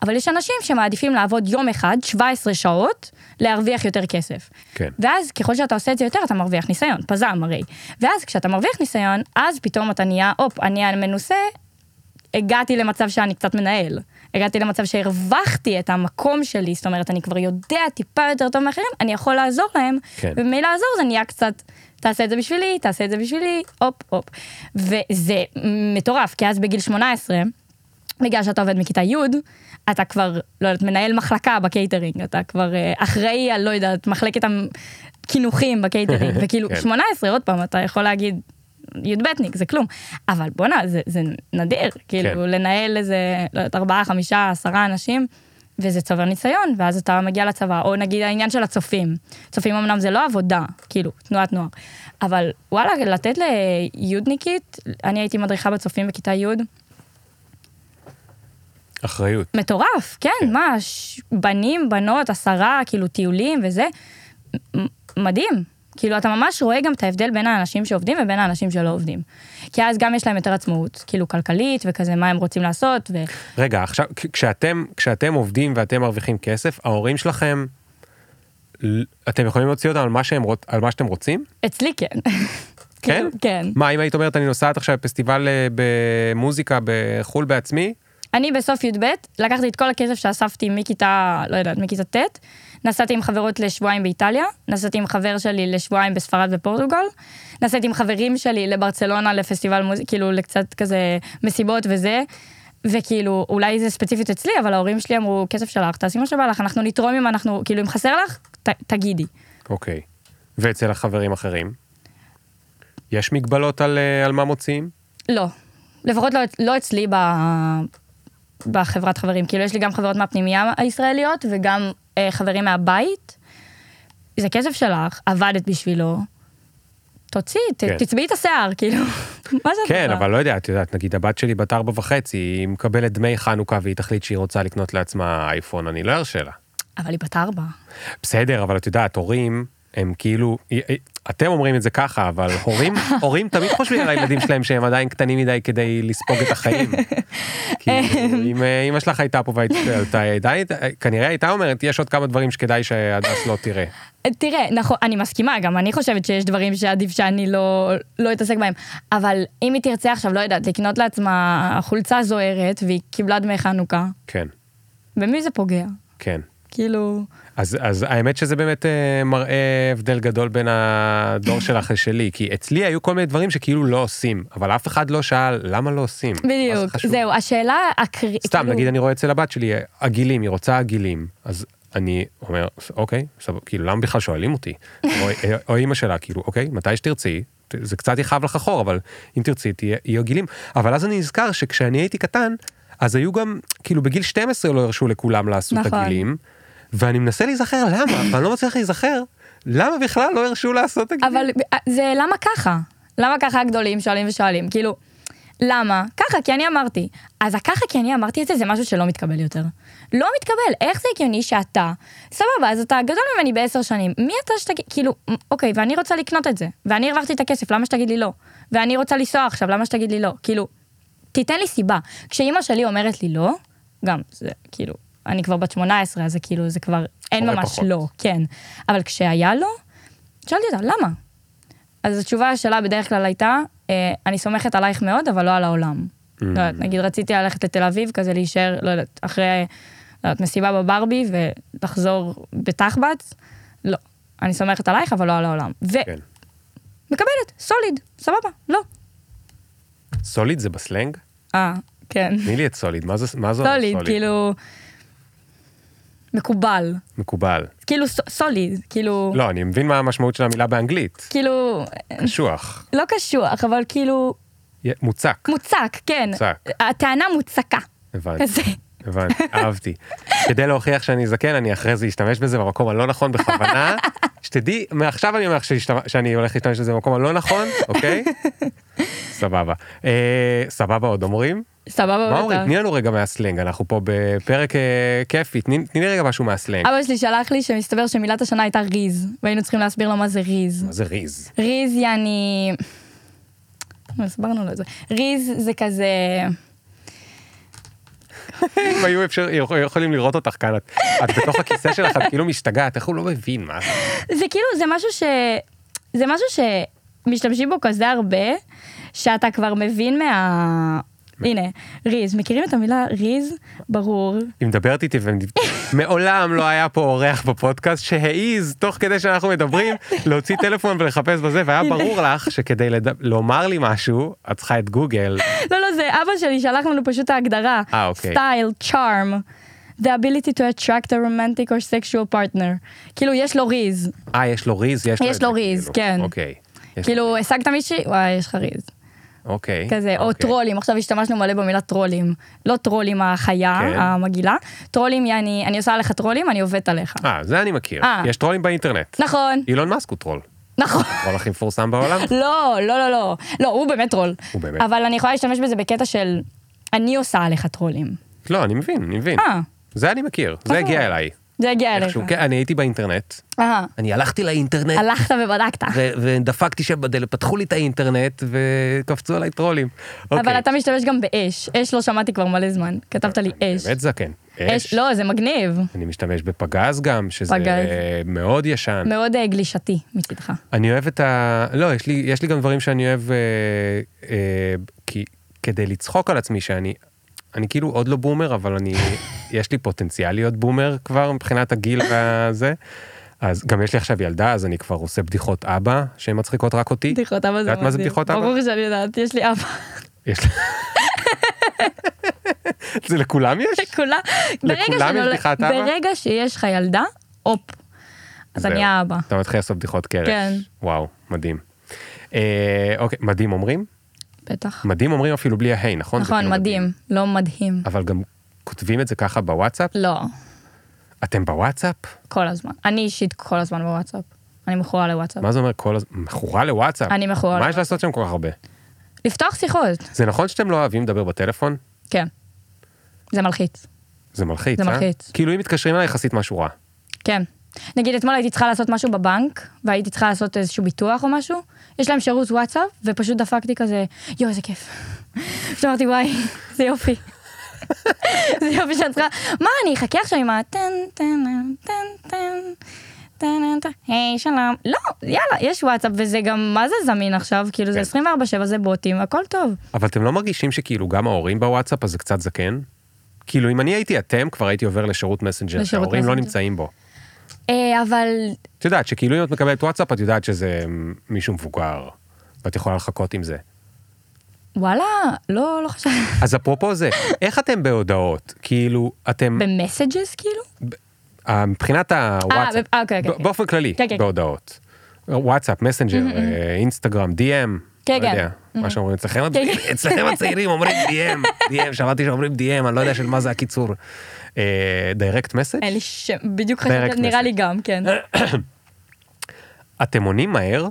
אבל יש אנשים שמעדיפים לעבוד יום אחד, 17 שעות, להרוויח יותר כסף. כן. ואז ככל שאתה עושה את זה יותר, אתה מרוויח ניסיון, פז"ם הרי. ואז כשאתה מרוויח ניסיון, אז פתאום אתה נהיה, הופ, אני המנוסה, הגעתי למצב שאני קצת מנהל. הגעתי למצב שהרווחתי את המקום שלי, זאת אומרת, אני כבר יודע טיפה יותר טוב מאחרים, אני יכול לעזור להם, כן. וממילא לעזור זה נהיה קצת, תעשה את זה בשבילי, תעשה את זה בשבילי, הופ, הופ. וזה מטורף, כי אז בגיל 18, בגלל שאתה עובד מכיתה י', אתה כבר, לא יודעת, מנהל מחלקה בקייטרינג, אתה כבר אה, אחראי על, לא יודעת, מחלקת הקינוחים בקייטרינג, <laughs> וכאילו, כן. 18, עוד פעם, אתה יכול להגיד, י"בניק, זה כלום. אבל בואנה, זה, זה נדיר, כאילו, כן. לנהל איזה, לא יודעת, ארבעה, חמישה, עשרה אנשים, וזה צובר ניסיון, ואז אתה מגיע לצבא, או נגיד העניין של הצופים. צופים אמנם זה לא עבודה, כאילו, תנועת נוער, אבל וואלה, לתת ליודניקית, אני הייתי מדריכה בצופים בכיתה י', אחריות. מטורף, כן, מה, ש- בנים, בנות, עשרה, כאילו טיולים וזה, מדהים. כאילו, אתה ממש רואה גם את ההבדל בין האנשים שעובדים ובין האנשים שלא עובדים. כי אז גם יש להם יותר עצמאות, כאילו כלכלית וכזה, מה הם רוצים לעשות, ו... רגע, עכשיו, כשאתם, כשאתם עובדים ואתם מרוויחים כסף, ההורים שלכם, אתם יכולים להוציא אותם על מה, שהם, על מה שאתם רוצים? אצלי כן. <laughs> כן? כן. מה, אם היית אומרת, אני נוסעת עכשיו לפסטיבל אה, במוזיקה בחו"ל בעצמי? אני בסוף י"ב, לקחתי את כל הכסף שאספתי מכיתה, לא יודעת, מכיתה ט', נסעתי עם חברות לשבועיים באיטליה, נסעתי עם חבר שלי לשבועיים בספרד ופורטוגל, נסעתי עם חברים שלי לברצלונה לפסטיבל מוזיקה, כאילו לקצת כזה מסיבות וזה, וכאילו, אולי זה ספציפית אצלי, אבל ההורים שלי אמרו, כסף שלך, תעשי מה שבא לך, אנחנו נתרום אם אנחנו, כאילו, אם חסר לך, ת, תגידי. אוקיי. ואצל החברים אחרים? יש מגבלות על, אה, על מה מוציאים? לא, לפחות לא, לא אצלי ב, בחברת חברים. כאילו, יש לי גם חברות מהפנימייה הישראליות וגם אה, חברים מהבית. זה כסף שלך, עבדת בשבילו. תוציאי, כן. תצבעי את השיער, כאילו, <laughs> מה זה כן? אבל לא יודע, את יודעת, נגיד הבת שלי בת ארבע וחצי, היא מקבלת דמי חנוכה והיא תחליט שהיא רוצה לקנות לעצמה אייפון, אני לא ארשה לה. אבל היא בת ארבע. בסדר, אבל את יודעת, הורים הם כאילו, אתם אומרים את זה ככה, אבל הורים, <laughs> הורים תמיד חושבים על הילדים שלהם שהם עדיין קטנים מדי כדי לספוג את החיים. <laughs> כאילו, אם אה, אמא שלך הייתה פה והייתה, <laughs> כנראה הייתה אומרת, יש עוד כמה דברים שכדאי שהדס לא תראה. תראה, נכון, אני מסכימה, גם אני חושבת שיש דברים שעדיף שאני לא, לא אתעסק בהם, אבל אם היא תרצה עכשיו, לא יודעת, לקנות לעצמה חולצה זוהרת והיא קיבלה דמי חנוכה, כן, במי זה פוגע? כן. כאילו... אז, אז האמת שזה באמת אה, מראה הבדל גדול בין הדור שלך לשלי, כי אצלי היו כל מיני דברים שכאילו לא עושים, אבל אף אחד לא שאל למה לא עושים. זה בדיוק, חשוב? זהו, השאלה הקריטית, סתם, נגיד אני רואה אצל הבת שלי, עגילים, היא רוצה עגילים, אז אני אומר, אוקיי, סבבה, כאילו, למה בכלל שואלים אותי? או, או אימא שלה, כאילו, אוקיי, מתי שתרצי, זה קצת יכאב לך אחור, אבל אם תרצי, תהיה עגילים. אבל אז אני נזכר שכשאני הייתי קטן, אז היו גם, כאילו, בגיל 12 לא הרשו לכולם לעשות נכון. עגילים, ואני מנסה להיזכר למה, <coughs> ואני לא מצליח להיזכר, למה בכלל לא הרשו לעשות עגילים? אבל זה למה ככה? למה ככה הגדולים שואלים ושואלים? כאילו, למה? ככה, כי אני אמרתי. אז הככה, כי אני אמרתי את זה, זה משהו שלא מתקבל יותר. לא מתקבל. איך זה הגיוני שאתה, סבבה, אז אתה גדול ממני בעשר שנים, מי אתה שתגיד, כאילו, אוקיי, ואני רוצה לקנות את זה, ואני הרווחתי את הכסף, למה שתגיד לי לא? ואני רוצה לנסוע עכשיו, למה שתגיד לי לא? כאילו, תיתן לי סיבה. כשאימא שלי אומרת לי לא, גם, זה כאילו, אני כבר בת 18, אז זה כאילו, זה כבר, אין ממש פחות. לא, כן. אבל כשהיה לא, שאלתי אותה, למה? אז התשובה שלה בדרך כלל הייתה, אה, אני סומכת עלייך מאוד, אבל לא על העולם. Mm. לא יודעת, נגיד רציתי ללכת לתל אביב, כזה להישאר, לא יודעת, אחרי, לא יודעת, מסיבה בברבי ולחזור בתחבץ, לא. אני סומכת עלייך, אבל לא על העולם. כן. ומקבלת, סוליד, סבבה, לא. סוליד זה בסלנג? אה, כן. תני לי את סוליד, מה זה אומר סוליד, כאילו... מקובל. מקובל. כאילו סוליד, כאילו... לא, אני מבין מה המשמעות של המילה באנגלית. כאילו... קשוח. לא קשוח, אבל כאילו... מוצק. מוצק, כן. מוצק. הטענה מוצקה. הבנתי. כזה. הבנתי, אהבתי. כדי להוכיח שאני זקן, אני אחרי זה אשתמש בזה במקום הלא נכון בכוונה. <laughs> שתדעי, מעכשיו אני אומר שאני הולך להשתמש בזה במקום הלא נכון, אוקיי? <laughs> סבבה. אה, סבבה עוד אומרים? סבבה, מה אומרים? תני לנו רגע מהסלנג, אנחנו פה בפרק אה, כיפי, תני לי רגע משהו מהסלנג. אבא שלי שלח לי שמסתבר שמילת השנה הייתה ריז, והיינו צריכים להסביר לו מה זה ריז. מה זה ריז? ריז יעני... הסברנו לו את זה. ריז זה כזה... אם היו אפשר, יכול- יכולים לראות אותך כאן, את את בתוך הכיסא שלך, את כאילו משתגעת, איך הוא לא מבין מה זה. זה כאילו, זה משהו ש... זה משהו שמשתמשים בו כזה הרבה, שאתה כבר מבין מה... הנה, ריז, מכירים את המילה ריז? ברור. היא מדברת איתי ומעולם לא היה פה אורח בפודקאסט שהעיז תוך כדי שאנחנו מדברים להוציא טלפון ולחפש בזה והיה ברור לך שכדי לד... לומר לי משהו את צריכה את גוגל לא, לא, זה אבא שלי שלח לנו פשוט את ההגדרה. אה, אוקיי. סטייל, charm. The ability to attract a romantic or sexual partner. כאילו, יש לו ריז. אה יש לו ריז יש, לו ריז, כאילו. כן. אוקיי. כאילו, השגת מישהי? וואי, יש לך ריז. אוקיי. כזה, או אוקיי. טרולים, עכשיו השתמשנו מלא במילה טרולים. לא טרולים החיה, כן. המגעילה. טרולים, יעני, אני עושה עליך טרולים, אני עובדת עליך. אה זה אני מכיר אה. יש טרולים באינטרנט. נכון, אילון מאסק הוא טרול. נכון. הטרול הכי מפורסם בעולם. <laughs> לא, לא, לא, לא. לא, הוא באמת טרול. הוא באמת. אבל אני יכולה להשתמש בזה בקטע של, אני עושה עליך טרולים. לא אני מבין אני מבין. אה, זה אני מכיר זה אה. הגיע אליי. זה הגיע אליך. איכשהו, כן, אני הייתי באינטרנט אה, אני הלכתי לאינטרנט הלכת ובדקת. ו- ודפקתי שם בדלת, פתחו לי את האינטרנט וקפצו עליי טרולים. אבל אוקיי. אתה משתמש גם באש. אש לא שמעתי כבר מלא זמן. כתבת לי אש. באמת זקן. אש, לא, זה מגניב. אני משתמש בפגז גם, שזה פגז. מאוד ישן. מאוד אה, גלישתי מצידך. אני אוהב את ה... לא, יש לי, יש לי גם דברים שאני אוהב, אה, אה, כי כדי לצחוק על עצמי שאני, אני כאילו עוד לא בומר, אבל אני, <laughs> יש לי פוטנציאל להיות בומר כבר מבחינת הגיל והזה. אז גם יש לי עכשיו ילדה, אז אני כבר עושה בדיחות אבא, שהן מצחיקות רק אותי. בדיחות אבא זה יודעת מה זה מדהים. בדיחות אבא? ברור שאני יודעת, יש לי אבא. יש לי... <laughs> זה לכולם יש? לכולם. לכולם יש בדיחת אבא? ברגע שיש לך ילדה, הופ. אז. אני האבא. אתה מתחיל לעשות בדיחות קרש. כן. וואו, מדהים. אה, אוקיי, מדהים אומרים? בטח. מדהים אומרים אפילו בלי ההיי, נכון? נכון, כאילו מדהים. לא מדהים. אבל גם כותבים את זה ככה בוואטסאפ? לא, אתם בוואטסאפ? כל הזמן. אני אישית כל הזמן בוואטסאפ. אני מכורה לוואטסאפ. מה זה אומר כל הזמן? מכורה לוואטסאפ? אני מכורה מה יש לוואטסאפ. לעשות שם כל כך הרבה? לפתוח שיחות. זה נכון שאתם לא אוהבים לדבר בטלפון? כן. זה מלחיץ. זה מלחיץ, זה אה? מלחיץ. כאילו אם מתקשרים אליי יחסית משהו רע. כן. נגיד אתמול הייתי צריכה לעשות משהו בבנק, והייתי צריכה לעשות איזשהו ביטוח או משהו, יש להם שירות וואטסאפ, ופשוט דפקתי כזה, יואו, איזה כיף. פשוט אמרתי, וואי, זה יופי. <laughs> זה יופי שאת צריכה, מה, אני אחכה עכשיו עם הטן, טן, טן, טן, טן, טן, היי, שלום. לא, יאללה, יש וואטסאפ, וזה גם, מה זה זמין עכשיו? כאילו, זה כן. 24/7, זה בוטים, הכל טוב. אבל אתם לא מרגישים שכאילו גם ההורים בוואטסאפ אז זה קצת זקן? כאילו אם אני הייתי אתם כבר הייתי עובר לשירות מסנג'ר שההורים לא. נמצאים בו. אה, אבל את יודעת שכאילו אם את מקבלת וואטסאפ את יודעת שזה מישהו מבוגר ואת יכולה לחכות עם זה. וואלה, לא, לא חשבתי. אז אפרופו זה, איך אתם בהודעות? כאילו אתם, ב messages כאילו? אה, מבחינת הוואטסאפ, אה, אוקיי, אוקיי. באופן כללי, כן, כן. בהודעות. וואטסאפ, מסנג'ר, אה, אינסטגרם, DM, כן, לא כן. יודע, מה שאומרים אצלכם, כן, כן. אצלכם הצעירים אומרים DM, DM, שמעתי שאומרים DM, אני לא יודע של מה זה הקיצור. direct message? אין לי שם, בדיוק חשבתי, נראה message. לי גם, כן. <coughs> אתם עונים מהר?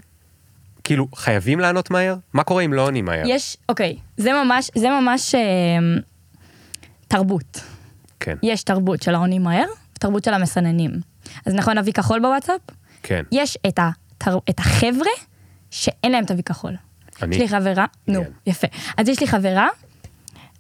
כאילו, חייבים לענות מהר? מה קורה אם לא עונים מהר? יש, אוקיי, זה ממש, זה ממש אה, תרבות. כן, יש תרבות של העונים מהר, ותרבות של המסננים. אז נכון, אבי כחול בוואטסאפ? כן. יש את, התר... את החבר'ה שאין להם את אבי כחול. אני. יש לי חברה, נו. יפה. אז יש לי חברה,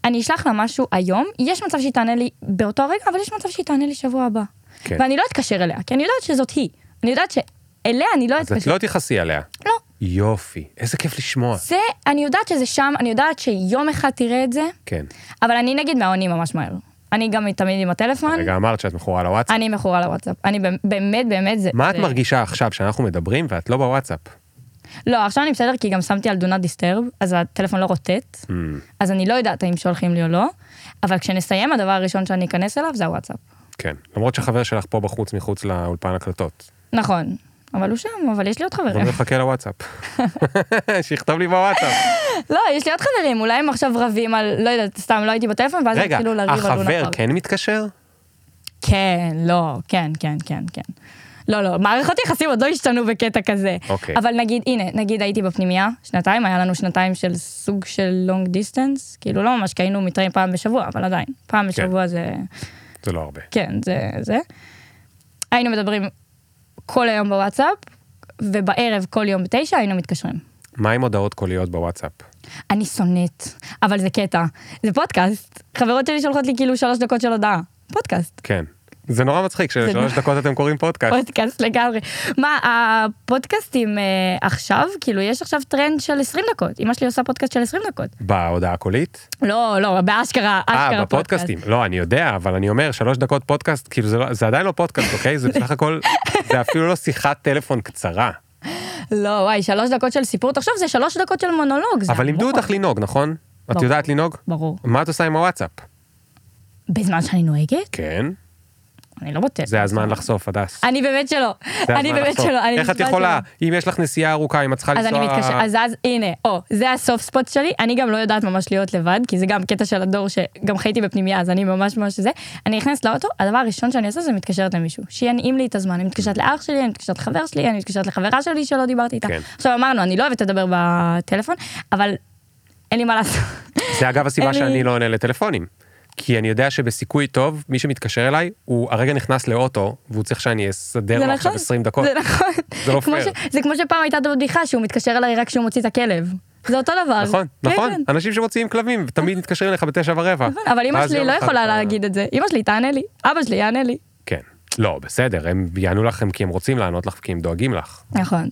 אני אשלח לה משהו היום, יש מצב שהיא תענה לי באותו רגע, אבל יש מצב שהיא תענה לי שבוע הבא. כן. ואני לא אתקשר אליה, כי אני יודעת שזאת היא. אני יודעת שאליה אני לא אז את אתקשר. לא תכעסי עליה. לא. יופי, איזה כיף לשמוע. זה, אני יודעת שזה שם, אני יודעת שיום אחד תראה את זה, כן. אבל אני נגיד מהעונים ממש מהר. אני גם תמיד עם הטלפון, רגע אמרת שאת מכורה לוואטסאפ. אני מכורה לוואטסאפ. אני באמת, באמת, זה... מה את זה- מרגישה עכשיו שאנחנו מדברים ואת לא בוואטסאפ? לא, עכשיו אני בסדר, כי גם שמתי על Do Not Disturb, אז הטלפון לא רוטט, Hmm, אז אני לא יודעת האם שולחים לי או לא, אבל כשנסיים, הדבר הראשון שאני אכנס אליו זה הוואטסאפ. כן. למרות שחבר שלך פה בחוץ מחוץ לאולפן הקלטות. נכון, אבל הוא שם, אבל יש לי עוד חברים. נחכה לוואטסאפ. <laughs> שיכתוב לי בוואטסאפ. <laughs> לא, יש לי עוד חברים, אולי הם עכשיו רבים על, לא יודעת, סתם לא הייתי בטלפון, ואז רגע, התחילו לריב על החבר לונה כן מתקשר? כן, לא, כן, כן, כן, כן. לא, לא, מערכות יחסים עוד לא השתנו בקטע כזה. אוקיי. אבל נגיד, הנה, נגיד הייתי בפנימייה, שנתיים, היה לנו שנתיים של סוג של long distance, כאילו לא ממש, כי היינו מתראים פעם בשבוע, אבל עדיין, פעם בשבוע זה, זה לא הרבה. כן, זה, זה. היינו מדברים כל היום בוואטסאפ, ובערב כל יום בתשע היינו מתקשרים. מה עם הודעות קוליות בוואטסאפ? אני שונאת, אבל זה קטע, זה פודקאסט. חברות שלי שולחות לי כאילו שלוש דקות של הודעה. פודקאסט. כן. זה נורא מצחיק שלשלוש דקות אתם קוראים פודקאסט. פודקאסט לגמרי. מה, הפודקאסטים אה, עכשיו, כאילו, יש עכשיו טרנד של 20 דקות. אמא שלי עושה פודקאסט של 20 דקות. בהודעה הקולית? לא, לא, באשכרה, אשכרה אה, בפודקאסטים. לא, אני יודע, אבל אני אומר, שלוש דקות פודקאסט, כאילו זה לא- זה עדיין לא פודקאסט, אוקיי? זה בסך הכל, זה אפילו לא שיחת טלפון קצרה. לא, וואי, שלוש דקות של סיפור, תחשוב, זה שלוש דקות של מונולוג. אבל לימדו. אותך לנהוג, נכון? את. יודעת לנהוג? ברור. מה את עושה עם הוואטסאפ? בזמן שאני נוהגת? כן, אני לא בטלפון. זה הזמן לחשוף, הדס. אני באמת שלא. אני באמת. שלא. איך את יכולה? אם יש לך נסיעה ארוכה, אם את צריכה אז אני לנסוע... מתקשר, אז אז הנה, או, זה הסוף ספוט שלי, אני גם לא יודעת ממש להיות לבד, כי זה גם קטע של הדור שגם חייתי בפנימייה, אז אני ממש ממש זה. אני נכנסת לאוטו, הדבר הראשון שאני עושה זה מתקשרת למישהו, שינעים לי את הזמן, אני מתקשרת לאח שלי, אני מתקשרת לחבר שלי, אני מתקשרת לחברה שלי שלא דיברתי איתה. כן. עכשיו אמרנו, אני לא אוהבת לדבר בטלפון, אבל אין לי מה לעשות. זה אגב הסיבה שאני לא עונה לטלפונים. כי אני יודע שבסיכוי טוב, מי שמתקשר אליי, הוא הרגע נכנס לאוטו, והוא צריך שאני אסדר לו עכשיו נכון, 20 דקות. זה נכון. <laughs> זה לא פייר. ש- זה כמו שפעם הייתה את הבדיחה שהוא מתקשר אליי רק כשהוא מוציא את הכלב. זה אותו דבר. נכון, כן, נכון, כן. אנשים שמוציאים כלבים, ותמיד מתקשרים אליך בתשע ורבע. נכון, אבל אמא שלי לא יכולה להגיד את זה. אמא שלי תענה לי, אבא שלי יענה לי. כן. לא, בסדר, הם יענו לכם כי הם רוצים לענות לך, כי הם דואגים לך. נכון.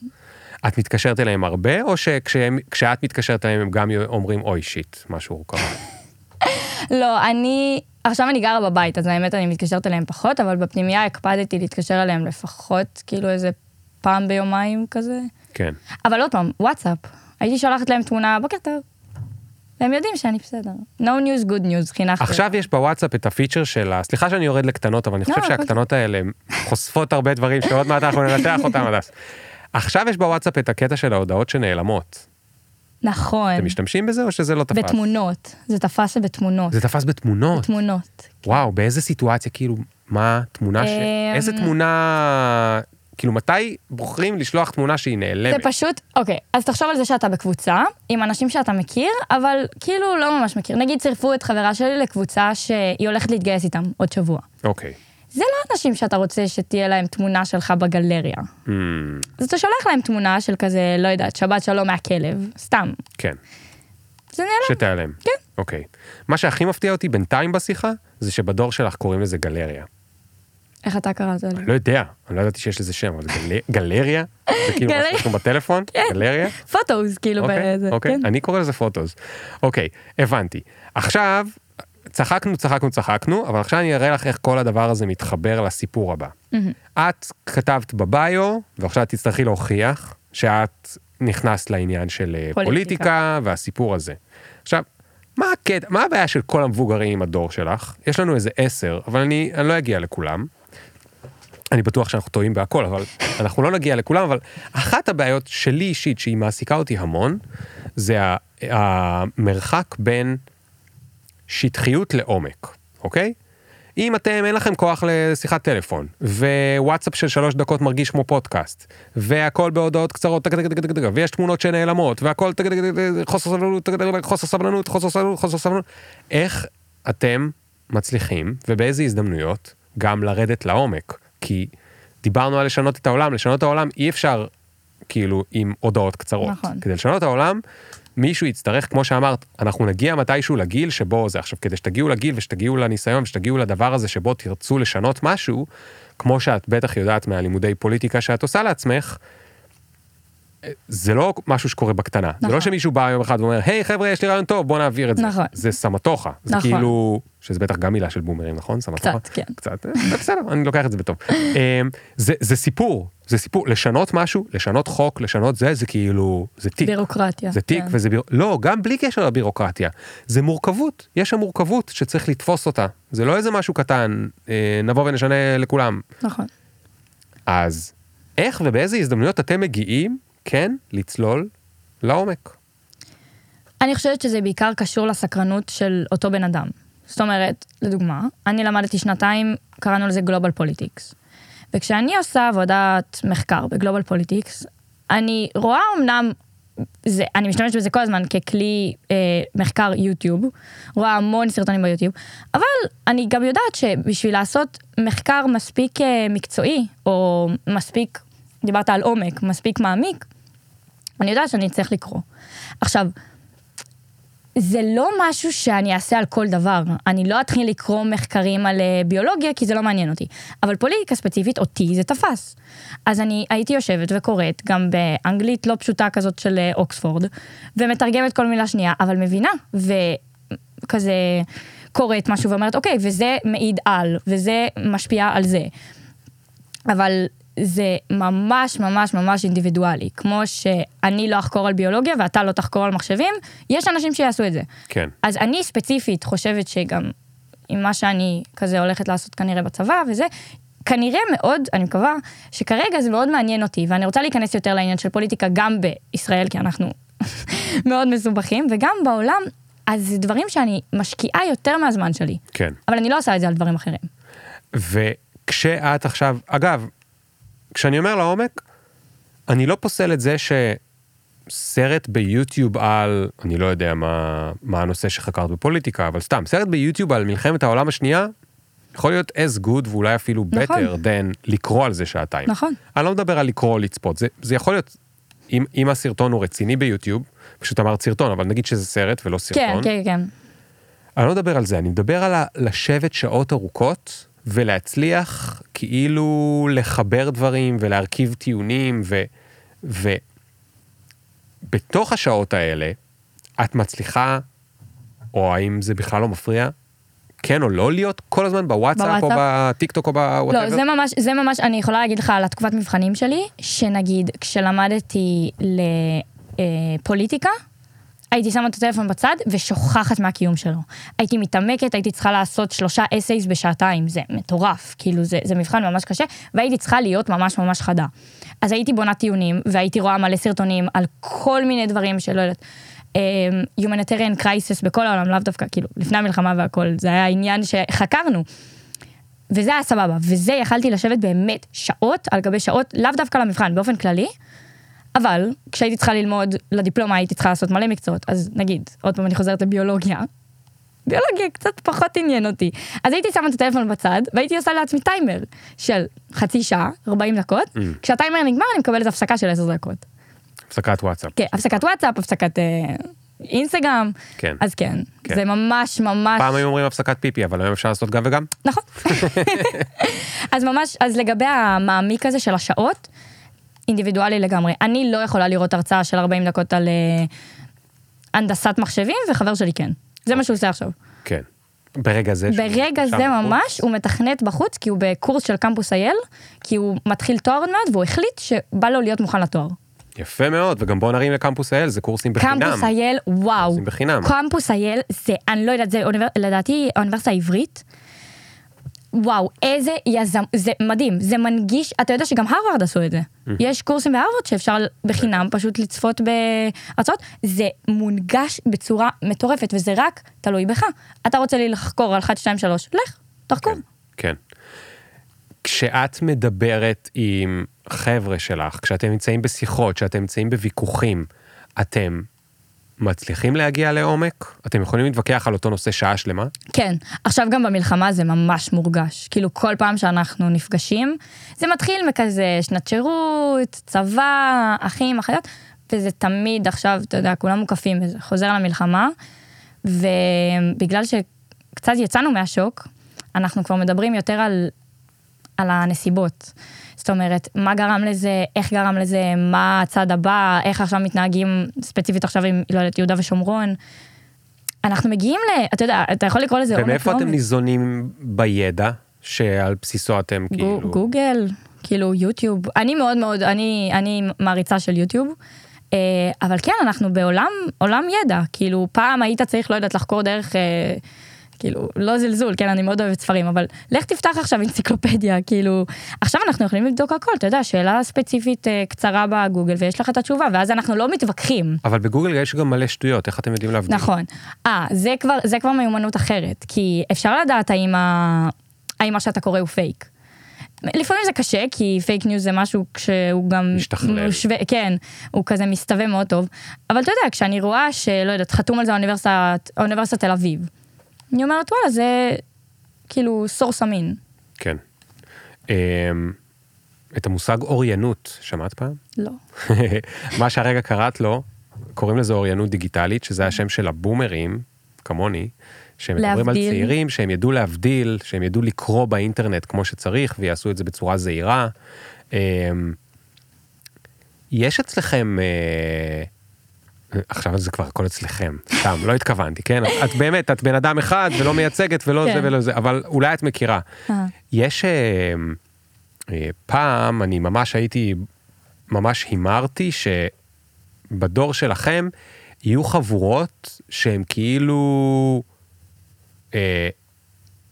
את מתקשרת אליהם הרבה, או שכשאת מתקשרת אליהם הם גם אומרים, אוי שיט, משהו קרה. לא, אני, עכשיו אני גרה בבית, אז האמת אני מתקשרת אליהם פחות, אבל בפנימייה הקפדתי להתקשר אליהם לפחות, כאילו איזה פעם ביומיים כזה. כן. אבל עוד פעם, וואטסאפ. הייתי שולחת להם תמונה, בוקר טוב. והם יודעים שאני בסדר. No news, good news, חינכתי. עכשיו יש בוואטסאפ את הפיצ'ר של ה... סליחה שאני יורד לקטנות, אבל אני חושב לא, הכל שהקטנות האלה חושפות הרבה דברים שעוד מעט אנחנו ננתח אותם, הדס. עכשיו יש בוואטסאפ את הקטע של ההודעות שנעלמות. נכון. אתם משתמשים בזה או שזה לא תפס? בתמונות. זה תפס בתמונות. זה תפס בתמונות. תמונות. וואו, באיזה סיטואציה, כאילו, מה תמונה ש... אמ, איזה תמונה... כאילו, מתי בוחרים לשלוח תמונה שהיא זה נעלמת? פשוט, אוקיי, אז תחשוב על זה שאתה בקבוצה, עם אנשים שאתה מכיר, אבל כאילו לא ממש מכיר. נגיד צירפו את חברה שלי לקבוצה שהיא הולכת להתגייס איתם עוד שבוע. אוקיי. זה לא אנשים שאתה רוצה שתהיה להם תמונה שלך בגלריה. Hmm, אז אתה שולח להם תמונה של כזה, לא יודעת, שבת שלום מהכלב, סתם. כן, זה נעלם. שתיעלם. כן. אוקיי. מה שהכי מפתיע אותי בינתיים בשיחה, זה שבדור שלך קוראים לזה גלריה. איך אתה קראת לי? לא יודע, אני לא ידעתי שיש לזה שם, אבל. גלריה? זה כאילו <laughs> מה. שיש בטלפון? גלריה? פוטוס, כאילו, אוקיי, אוקיי, כן. אני קורא לזה פוטוס. אוקיי, הבנתי. עכשיו, צחקנו, צחקנו, צחקנו, אבל עכשיו אני אראה לך איך כל הדבר הזה מתחבר לסיפור הבא. את כתבת בביו, ועכשיו תצטרכי להוכיח שאת נכנסת לעניין של אה, פוליטיקה. פוליטיקה והסיפור הזה. עכשיו, מה הקטע, מה הבעיה של כל המבוגרים עם הדור שלך? יש לנו איזה עשר, אבל אני, אני לא אגיע לכולם. אני בטוח שאנחנו טועים בהכל, אבל <laughs> אנחנו לא נגיע לכולם, אבל אחת הבעיות שלי אישית, שהיא מעסיקה אותי המון, זה המרחק בין שטחיות לעומק, אוקיי? אם אתם אין לכם כוח לשיחת טלפון, ווואטסאפ של שלוש דקות מרגיש כמו פודקאסט, והכל בהודעות קצרות, ויש תמונות שנעלמות, והכל חוסר סבלנות, חוסר סבלנות, חוסר סבלנות, חוסר סבלנות, איך אתם מצליחים, ובאיזה הזדמנויות, גם לרדת לעומק, כי דיברנו על לשנות את העולם, לשנות את העולם אי אפשר כאילו עם הודעות קצרות. נכון. כדי לשנות את העולם, מישהו יצטרך, כמו שאמרת, אנחנו נגיע מתישהו לגיל שבו זה עכשיו, כדי שתגיעו לגיל ושתגיעו לניסיון ושתגיעו לדבר הזה שבו תרצו לשנות משהו, כמו שאת בטח יודעת מהלימודי פוליטיקה שאת עושה לעצמך, זה לא משהו שקורה בקטנה. זה לא נכון. שמישהו בא יום אחד ואומר, היי חבר'ה, יש לי רעיון טוב, בוא נעביר את זה. נכון. זה סמטוחה. זה נכון. כאילו, שזה בטח גם מילה של בומרים, נכון? סמטוחה? קצת, כן. קצת, אה, בסדר, אני לוקח את זה בטוב. אמ, זה זה סיפור, זה סיפור, לשנות משהו, לשנות חוק, לשנות זה, זה כאילו, זה תיק. בירוקרטיה. זה תיק כן. וזה ביר... לא, גם בלי קשר לבירוקרטיה. זה מורכבות, יש שם מורכבות שצריך לתפוס אותה. זה לא איזה משהו קטן, אה, נבוא ונשנה לכולם. נכון. אז איך ובאיזה הזדמנויות אתם מגיעים, כן, לצלול לעומק. אני חושבת שזה בעיקר קשור לסקרנות של אותו בן אדם. זאת אומרת, לדוגמה, אני למדתי שנתיים, קראנו לזה global politics. וכשאני עושה עבודת מחקר ב global politics, אני רואה אמנם, זה, אני משתמשת בזה כל הזמן ככלי אה, מחקר יוטיוב, רואה המון סרטונים ביוטיוב, אבל אני גם יודעת שבשביל לעשות מחקר מספיק אה, מקצועי, או מספיק, דיברת על עומק, מספיק מעמיק, אני יודעת שאני אצטרך לקרוא. עכשיו, זה לא משהו שאני אעשה על כל דבר. אני לא אתחיל לקרוא מחקרים על אה, ביולוגיה, כי זה לא מעניין אותי. אבל פוליטיקה ספציפית, אותי זה תפס. אז אני הייתי יושבת וקוראת, גם באנגלית לא פשוטה כזאת של אה, אוקספורד, ומתרגמת כל מילה שנייה, אבל מבינה, וכזה קוראת משהו ואומרת, אוקיי, וזה מעיד על, וזה משפיע על זה. אבל זה ממש ממש ממש אינדיבידואלי. כמו שאני לא אחקור על ביולוגיה ואתה לא תחקור על מחשבים, יש אנשים שיעשו את זה. כן. אז אני ספציפית חושבת שגם עם מה שאני כזה הולכת לעשות כנראה בצבא וזה, כנראה מאוד, אני מקווה, שכרגע זה מאוד מעניין אותי, ואני רוצה להיכנס יותר לעניין של פוליטיקה גם בישראל, כי אנחנו <laughs> מאוד מסובכים, וגם בעולם, אז זה דברים שאני משקיעה יותר מהזמן שלי. כן. אבל אני לא עושה את זה על דברים אחרים. וכשאת עכשיו, אגב, כשאני אומר לעומק, אני לא פוסל את זה שסרט ביוטיוב על, אני לא יודע מה, מה הנושא שחקרת בפוליטיקה, אבל סתם, סרט ביוטיוב על מלחמת העולם השנייה, יכול להיות as good ואולי אפילו נכון. better than לקרוא על זה שעתיים. נכון. אני לא מדבר על לקרוא או לצפות, זה, זה יכול להיות, אם, אם הסרטון הוא רציני ביוטיוב, פשוט אמרת סרטון, אבל נגיד שזה סרט ולא כן, סרטון. כן, כן. אני לא מדבר על זה, אני מדבר על ה- לשבת שעות ארוכות ולהצליח כאילו לחבר דברים ולהרכיב טיעונים ו... ובתוך השעות האלה את מצליחה, או האם זה בכלל לא מפריע, כן או לא להיות כל הזמן בוואטסאפ או בוואטסאפ? בטיקטוק או ב whatever? לא, זה ממש, זה ממש, אני יכולה להגיד לך על התקופת מבחנים שלי, שנגיד, כשלמדתי לפוליטיקה, הייתי שמה את הטלפון בצד ושוכחת מהקיום שלו. הייתי מתעמקת, הייתי צריכה לעשות שלושה אסייס בשעתיים, זה מטורף, כאילו זה, זה מבחן ממש קשה, והייתי צריכה להיות ממש ממש חדה. אז הייתי בונה טיעונים, והייתי רואה מלא סרטונים על כל מיני דברים שלא יודעת. אה, Humanitarian crisis בכל העולם, לאו דווקא, כאילו, לפני המלחמה והכל, זה היה עניין שחקרנו. וזה היה סבבה, וזה יכלתי לשבת באמת שעות על גבי שעות, לאו דווקא למבחן, באופן כללי, אבל כשהייתי צריכה ללמוד לדיפלומה הייתי צריכה לעשות מלא מקצועות, אז נגיד, עוד פעם אני חוזרת לביולוגיה, ביולוגיה קצת פחות עניין אותי. אז הייתי שמה את הטלפון בצד, והייתי עושה לעצמי טיימר של חצי שעה, 40 דקות, Mm. כשהטיימר נגמר אני מקבלת הפסקה של 10 דקות. הפסקת וואטסאפ. כן, הפסקת וואטסאפ, הפסקת אה, אינסטגרם, כן. אז כן, כן. זה ממש ממש... פעם היו אומרים הפסקת פיפי, אבל היום אפשר לעשות גם וגם. נכון. <laughs> <laughs> אז ממש, אז לגבי המעמיק הזה של השעות, אינדיבידואלי לגמרי. אני לא יכולה לראות הרצאה של 40 דקות על אה, הנדסת מחשבים, וחבר שלי כן. זה מה שהוא עושה עכשיו. כן. ברגע זה. ברגע זה בחוץ. ממש, הוא מתכנת בחוץ, כי הוא בקורס של קמפוס אייל, כי הוא מתחיל תואר עוד מעט, והוא החליט שבא לו להיות מוכן לתואר. יפה מאוד, וגם בוא נרים לקמפוס האל, זה קורסים בחינם. קמפוס אייל, וואו. קורסים בחינם. קמפוס אייל, זה, אני לא יודעת, זה אוניבר... לדעתי האוניברסיטה העברית. וואו, איזה יזם, זה מדהים, זה מנגיש, אתה יודע שגם הרווארד עשו את זה. יש קורסים בהרווארד שאפשר בחינם פשוט לצפות בהרצאות, זה מונגש בצורה מטורפת, וזה רק תלוי בך. אתה רוצה לי לחקור על 1, 2, 3, לך. תחקור. כן, כן. כשאת מדברת עם חבר'ה שלך, כשאתם נמצאים בשיחות, כשאתם נמצאים בוויכוחים, אתם מצליחים להגיע לעומק? אתם יכולים להתווכח על אותו נושא שעה שלמה? כן, עכשיו גם במלחמה זה ממש מורגש. כאילו כל פעם שאנחנו נפגשים, זה מתחיל מכזה שנת שירות, צבא, אחים, אחיות, וזה תמיד עכשיו, אתה יודע, כולם מוקפים, וזה חוזר למלחמה, ובגלל שקצת יצאנו מהשוק, אנחנו כבר מדברים יותר על, על הנסיבות. זאת אומרת, מה גרם לזה, איך גרם לזה, מה הצד הבא, איך עכשיו מתנהגים ספציפית עכשיו עם, לא יודעת, יהודה ושומרון. אנחנו מגיעים ל... אתה יודע, אתה יכול לקרוא לזה עומק ומאיפה אתם. ניזונים בידע שעל בסיסו אתם כאילו... גוגל, כאילו יוטיוב. אני מאוד מאוד, אני, אני מעריצה של יוטיוב. אה, אבל כן, אנחנו בעולם, עולם ידע. כאילו, פעם היית צריך, לא יודעת, לחקור דרך... כאילו, לא זלזול, כן, אני מאוד אוהבת ספרים, אבל לך תפתח עכשיו אנציקלופדיה, כאילו, עכשיו אנחנו יכולים לבדוק הכל, אתה יודע, שאלה ספציפית אה, קצרה בגוגל, ויש לך את התשובה, ואז אנחנו לא מתווכחים. אבל בגוגל יש גם מלא שטויות, איך אתם יודעים להבדיל? נכון. אה, זה כבר, זה כבר מיומנות אחרת, כי אפשר לדעת האם, ה... האם מה שאתה קורא הוא פייק. לפעמים זה קשה, כי פייק ניוז זה משהו שהוא גם... משתכלל. מסווה, כן, הוא כזה מסתווה מאוד טוב. אבל אתה יודע, כשאני רואה שלא יודעת, חתום על זה האוניברסיטת, האוניברסיטת תל אביב, אני אומרת, וואלה, זה כאילו source אמין. כן. אמ, את המושג אוריינות, שמעת פעם? לא. <laughs> מה שהרגע קראת לו, קוראים לזה אוריינות דיגיטלית, שזה השם של הבומרים, כמוני, שהם מדברים על. צעירים, שהם ידעו להבדיל, שהם ידעו לקרוא באינטרנט כמו שצריך, ויעשו את זה בצורה זהירה. אמ, יש אצלכם, אה, עכשיו זה כבר הכל אצלכם, סתם, לא התכוונתי, כן? את באמת, את בן אדם אחד ולא מייצגת ולא זה כן. ולא זה, אבל אולי את מכירה. אה. יש אה, אה, פעם, אני ממש הייתי, ממש הימרתי שבדור שלכם יהיו חבורות שהן כאילו אה,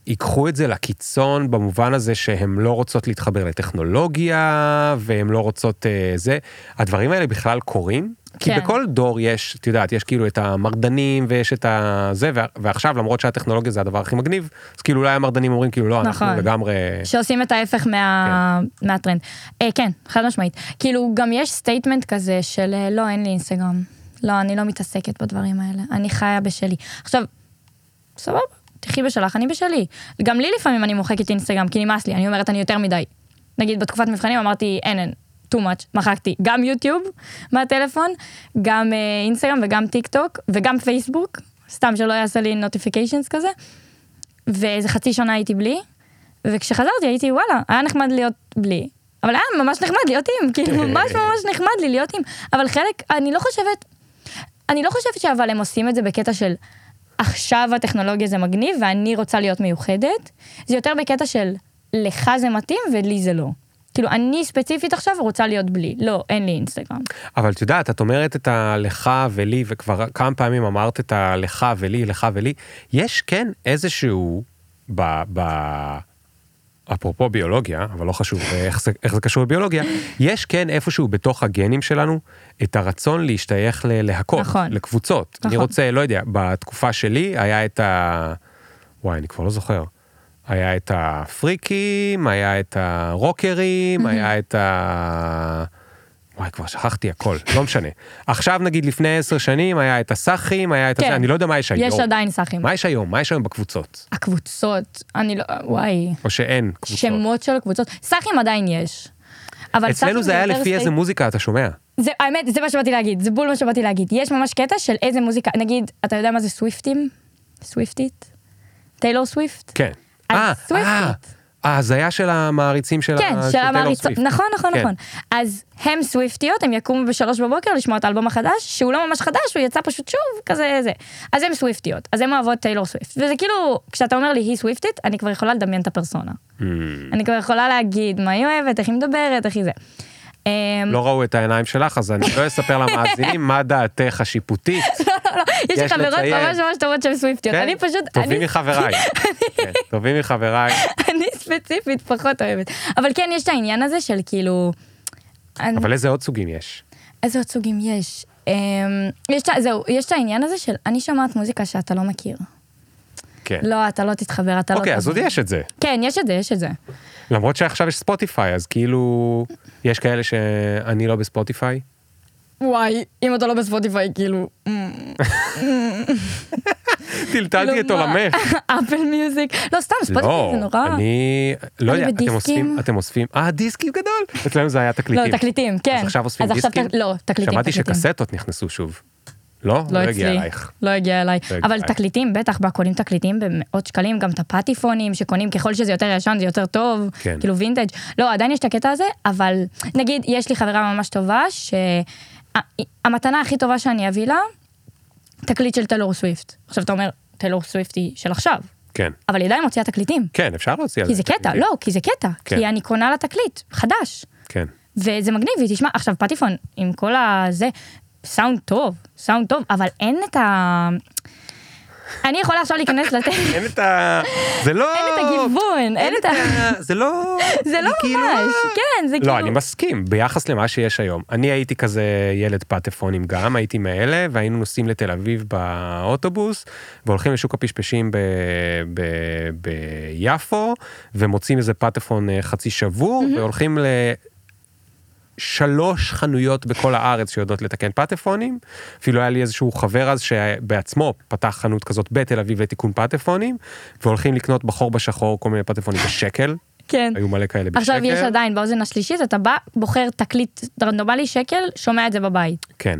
ייקחו את זה לקיצון במובן הזה שהן לא רוצות להתחבר לטכנולוגיה והן לא רוצות אה, זה. הדברים האלה בכלל קורים? כי כן. בכל דור יש, את יודעת, יש כאילו את המרדנים ויש את הזה, ועכשיו למרות שהטכנולוגיה זה הדבר הכי מגניב, אז כאילו אולי המרדנים אומרים כאילו לא, אנחנו נכון. לגמרי... שעושים את ההפך מה... מהטרנד. אה, כן, חד משמעית. כאילו, גם יש statement כזה של אה, לא, אין לי אינסטגרם. לא, אני לא מתעסקת בדברים האלה. אני חיה בשלי. עכשיו, סבבה, תחי בשלך, אני בשלי. גם לי לפעמים אני מוחקת אינסטגרם, כי נמאס לי, אני אומרת, אני יותר מדי. נגיד, בתקופת מבחנים אמרתי, אין, אין, too much, מחקתי גם יוטיוב מהטלפון, גם אה, אינסטגרם וגם טיק טוק, וגם פייסבוק, סתם שלא יעשה לי notifications כזה. ואיזה חצי שנה הייתי בלי, וכשחזרתי הייתי וואלה, היה נחמד להיות בלי, אבל היה ממש נחמד להיות עם, כאילו ממש ממש נחמד לי להיות עם, אבל חלק, אני לא חושבת, אני לא חושבת שאבל הם עושים את זה בקטע של עכשיו הטכנולוגיה זה מגניב ואני רוצה להיות מיוחדת, זה יותר בקטע של לך זה מתאים ולי זה לא. כאילו אני ספציפית עכשיו רוצה להיות בלי, לא, אין לי אינסטגרם. אבל את יודעת, את אומרת את הלך ולי, וכבר כמה פעמים אמרת את הלך ולי, לך ולי, יש כן איזשהו, ב... ב... אפרופו ביולוגיה, אבל לא חשוב איך זה, איך זה קשור לביולוגיה, יש כן איפשהו בתוך הגנים שלנו את הרצון להשתייך ל- להקות, נכון. לקבוצות. אני נכון. רוצה, לא יודע, בתקופה שלי היה את ה... וואי, אני כבר לא זוכר. היה את הפריקים, היה את הרוקרים, היה את ה... וואי, כבר שכחתי הכל, לא משנה. עכשיו נגיד לפני עשר שנים היה את הסאחים, היה את כן. הזה, אני לא יודע מה יש היום. יש עדיין סאחים. מה יש היום? מה יש היום בקבוצות? הקבוצות, אני לא, וואי, או שאין קבוצות? שמות של קבוצות, סאחים עדיין יש. אבל אצלנו זה היה לפי איזה סטייט- מוזיקה אתה שומע. זה, האמת, זה מה שבאתי להגיד, זה בול מה שבאתי להגיד. יש ממש קטע של איזה מוזיקה, נגיד, אתה יודע מה זה Swifties? סוויפטית? טיילור סוויפט? כן. אז אה, סוויפטית. ההזיה של המעריצים של כן, ה- של המעריצות, סוויפט. נכון, נכון, כן. נכון. אז הם סוויפטיות, הם יקומו בשלוש בבוקר לשמוע את האלבום החדש, שהוא לא ממש חדש, הוא יצא פשוט שוב, כזה זה. אז הם סוויפטיות, אז הם אוהבות טיילור סוויפט. וזה כאילו, כשאתה אומר לי היא סוויפטית, אני כבר יכולה לדמיין את הפרסונה. Hmm. אני כבר יכולה להגיד מה היא אוהבת, איך היא מדברת, איך היא זה. אמ, לא ראו את העיניים שלך, אז אני לא אספר למאזינים מה דעתך השיפוטית. <laughs> יש לי יש חברות לציין. ממש ממש טובות שהן סוויפטיות. כן? אני פשוט, טובים מחבריי. <laughs> כן, טובים מחבריי. אני ספציפית פחות אוהבת. אבל כן, יש את העניין הזה של כאילו... אבל איזה עוד סוגים יש? איזה עוד סוגים יש? אמ, יש זהו, יש את העניין הזה של אני שומעת מוזיקה שאתה לא מכיר. כן. לא, אתה לא תתחבר, אתה לא... אוקיי, אז עוד. יש את זה. כן, יש את זה, יש את זה. למרות שעכשיו יש ספוטיפיי, אז כאילו, יש כאלה שאני לא בספוטיפיי. וואי, אם אתה לא בספוטיפיי, כאילו... <laughs> טלטלתי את כאילו, מה? עולמך. <laughs> אפל מיוזיק. לא, סתם, ספוטיפיי לא, זה נורא. אני, לא יודע, אתם. אוספים, אתם אוספים, אה, דיסקים גדול. אצלנו זה היה תקליטים. לא, תקליטים, כן. אז עכשיו אוספים דיסקים? לא, תקליטים, שמעתי תקליטים. שקסטות נכנסו שוב. לא? לא הגיע אצלי, אלייך. לא הגיע אליי. לא הגיע אבל. תקליטים, בטח, בה קונים תקליטים במאות שקלים, גם את הפטיפונים שקונים ככל שזה יותר ישן זה יותר טוב, כן. כאילו וינטג'. לא, עדיין יש את הקטע הזה, אבל נגיד, יש לי חברה ממש טובה, שהמתנה הכי טובה שאני אביא לה, תקליט של טיילור סוויפט. עכשיו אתה אומר, טיילור סוויפט היא של עכשיו, כן. אבל היא עדיין מוציאה תקליטים. כן, אפשר להוציא על כי זה קטע. לא, כי זה קטע. כן. כי אני קונה לה תקליט, חדש. כן. וזה מגניב, והיא תשמע, עכשיו פטיפון, עם כל הזה, סאונד טוב, סאונד טוב, אבל אין את ה... אני יכולה עכשיו להיכנס לתת, <laughs> אין את ה... זה לא... אין את הגיוון, אין את ה... זה לא... <laughs> זה לא כאילו- ממש, כן, זה כאילו... לא, אני מסכים, ביחס למה שיש היום. אני הייתי כזה ילד פטפונים גם, הייתי מאלה, והיינו נוסעים לתל אביב באוטובוס, והולכים לשוק הפשפשים ביפו, ומוצאים איזה פטפון אה, חצי שבור, והולכים לשלוש חנויות בכל הארץ שיודעות לתקן פטפונים. אפילו היה לי איזשהו חבר אז שבעצמו פתח חנות כזאת בתל אביב לתיקון פטפונים, והולכים לקנות בחור בשחור כל מיני פטפונים בשקל. כן. היו מלא כאלה בשקל. עכשיו יש עדיין באוזן השלישית, אתה בא, בוחר תקליט רנדומלי שקל, שומע את זה בבית. כן.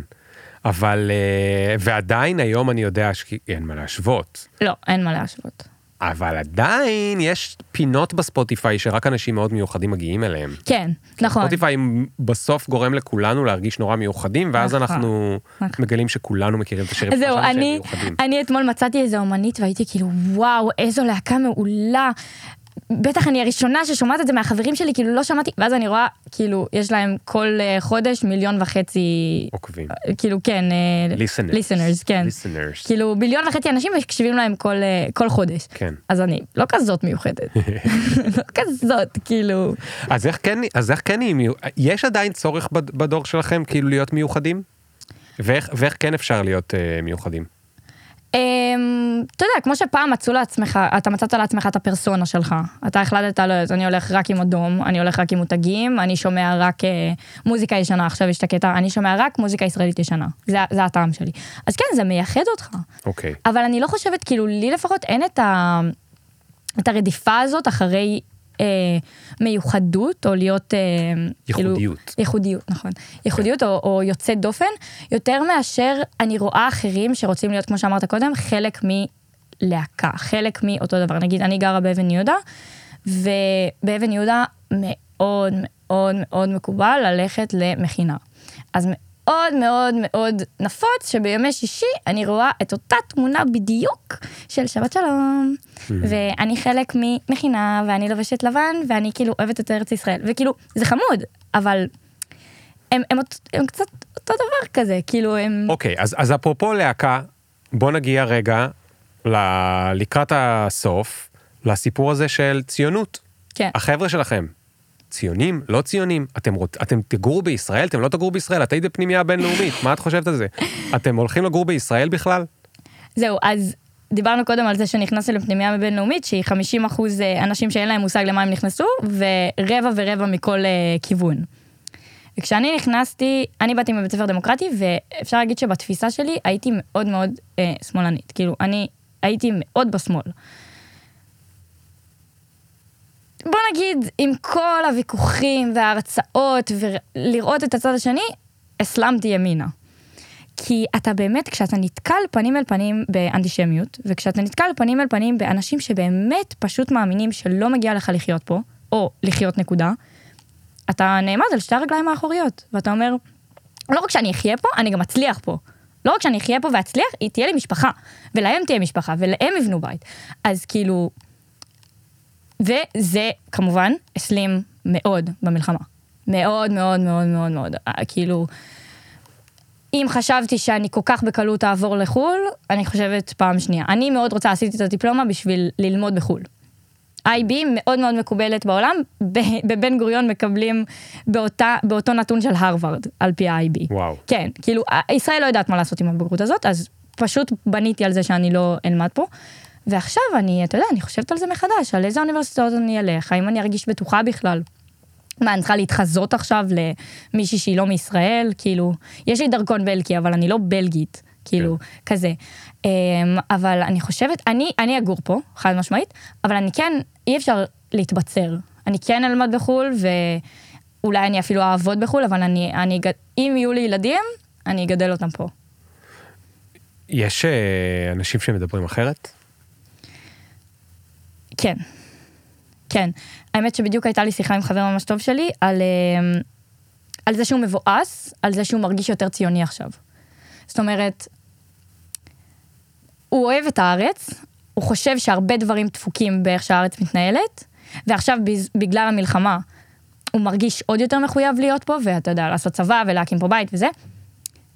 אבל, אה, ועדיין היום אני יודע שאין מה להשוות. לא, אין מה להשוות. אבל עדיין יש פינות בספוטיפיי שרק אנשים מאוד מיוחדים מגיעים אליהם. כן, נכון. ספוטיפיי בסוף גורם לכולנו להרגיש נורא מיוחדים, ואז נכון, אנחנו נכון. מגלים שכולנו מכירים את השירים שחשבנו שהם מיוחדים. אני אתמול מצאתי איזה אומנית והייתי כאילו, וואו, איזו להקה מעולה. בטח אני הראשונה ששומעת את זה מהחברים שלי, כאילו לא שמעתי, ואז אני רואה, כאילו, יש להם כל אה, חודש מיליון וחצי, עוקבים. אה, כאילו, כן, אה, Listeners. listeners, כן. listeners. כאילו, מיליון וחצי אנשים מקשיבים להם כל, אה, כל חודש. כן. אז אני לא כזאת מיוחדת. <laughs> לא כזאת, כאילו. אז איך כן, אז איך כן מיו- יש עדיין צורך בד- בדור שלכם כאילו להיות מיוחדים? ואיך, ואיך כן אפשר להיות אה, מיוחדים? אמ, אתה יודע, כמו שפעם מצאו לעצמך, אתה מצאת לעצמך את הפרסונה שלך. אתה החלטת, לא יודעת, אני הולך רק עם אדום, אני הולך רק עם מותגים, אני שומע רק אה, מוזיקה ישנה, עכשיו יש את הקטע, אני שומע רק מוזיקה ישראלית ישנה. זה, זה הטעם שלי. אז כן, זה מייחד אותך. אוקיי. אבל אני לא חושבת, כאילו, לי לפחות אין את, ה, את הרדיפה הזאת אחרי אה, מיוחדות, או להיות... אה, ייחודיות. כאילו, ייחודיות, נכון. ייחודיות או, או יוצא דופן, יותר מאשר אני רואה אחרים שרוצים להיות, כמו שאמרת קודם, חלק מלהקה, חלק מאותו דבר. נגיד, אני גרה באבן יהודה, ובאבן יהודה מאוד מאוד מאוד מקובל ללכת למכינה. אז מאוד מאוד מאוד נפוץ שבימי שישי אני רואה את אותה תמונה בדיוק של שבת שלום, ואני חלק ממכינה, ואני לובשת לבן, ואני כאילו אוהבת את ארץ ישראל, וכאילו, זה חמוד, אבל הם, הם, אות- הם קצת אותו דבר כזה, כאילו הם... אוקיי, אז, אז אפרופו להקה, בוא נגיע רגע ל... לקראת הסוף, לסיפור הזה של ציונות. כן. החבר'ה שלכם, ציונים, לא ציונים, אתם, רוצ... אתם תגורו בישראל, אתם לא תגורו בישראל, את היית בפנימייה בינלאומית, מה את חושבת על זה? אתם הולכים לגור בישראל בכלל? זהו, אז דיברנו קודם על זה שנכנסתי לפנימייה בינלאומית, שהיא 50 אחוז אה, אנשים שאין להם מושג למה הם נכנסו, ורבע ורבע מכל אה, כיוון. וכשאני נכנסתי, אני באתי מבית ספר דמוקרטי, ואפשר להגיד שבתפיסה שלי הייתי מאוד מאוד אה, שמאלנית. כאילו, אני הייתי מאוד בשמאל. בוא נגיד, עם כל הוויכוחים וההרצאות, ולראות את הצד השני, הסלמתי ימינה. כי אתה באמת, כשאתה נתקל פנים אל פנים באנטישמיות, וכשאתה נתקל פנים אל פנים באנשים שבאמת פשוט מאמינים שלא מגיע לך לחיות פה, או לחיות נקודה, אתה נעמד על שתי הרגליים האחוריות, ואתה אומר, לא רק שאני אחיה פה, אני גם אצליח פה. לא רק שאני אחיה פה ואצליח, היא תהיה לי משפחה, ולהם תהיה משפחה, ולהם יבנו בית. אז כאילו, וזה כמובן הסלים מאוד במלחמה. מאוד מאוד מאוד מאוד מאוד. אה, כאילו, אם חשבתי שאני כל כך בקלות אעבור לחו"ל, אני חושבת פעם שנייה. אני מאוד רוצה, עשיתי את הדיפלומה בשביל ללמוד בחו"ל. IB מאוד מאוד מקובלת בעולם, בבן גוריון מקבלים באותה, באותו נתון של הרווארד, על פי ה-IB. וואו. כן, כאילו, ישראל לא יודעת מה לעשות עם הבגרות הזאת, אז פשוט בניתי על זה שאני לא אלמד פה. ועכשיו אני, אתה יודע, אני חושבת על זה מחדש, על איזה אוניברסיטאות אני אלך, האם אני ארגיש בטוחה בכלל. מה, אני צריכה להתחזות עכשיו למישהי שהיא לא מישראל? כאילו, יש לי דרכון בלגי, אבל אני לא בלגית, כאילו, כן. כזה. אמ, אבל אני חושבת, אני, אני אגור פה, חד משמעית, אבל אני כן, אי אפשר להתבצר. אני כן אלמד בחו"ל, ואולי אני אפילו אעבוד בחו"ל, אבל אני, אני, אם יהיו לי ילדים, אני אגדל אותם פה. יש אה, אנשים שמדברים אחרת? כן. כן. האמת שבדיוק הייתה לי שיחה עם חבר ממש טוב שלי על, אה, על זה שהוא מבואס, על זה שהוא מרגיש יותר ציוני עכשיו. זאת אומרת, הוא אוהב את הארץ, הוא חושב שהרבה דברים דפוקים באיך שהארץ מתנהלת, ועכשיו בגלל המלחמה הוא מרגיש עוד יותר מחויב להיות פה, ואתה יודע, לעשות צבא ולהקים פה בית וזה.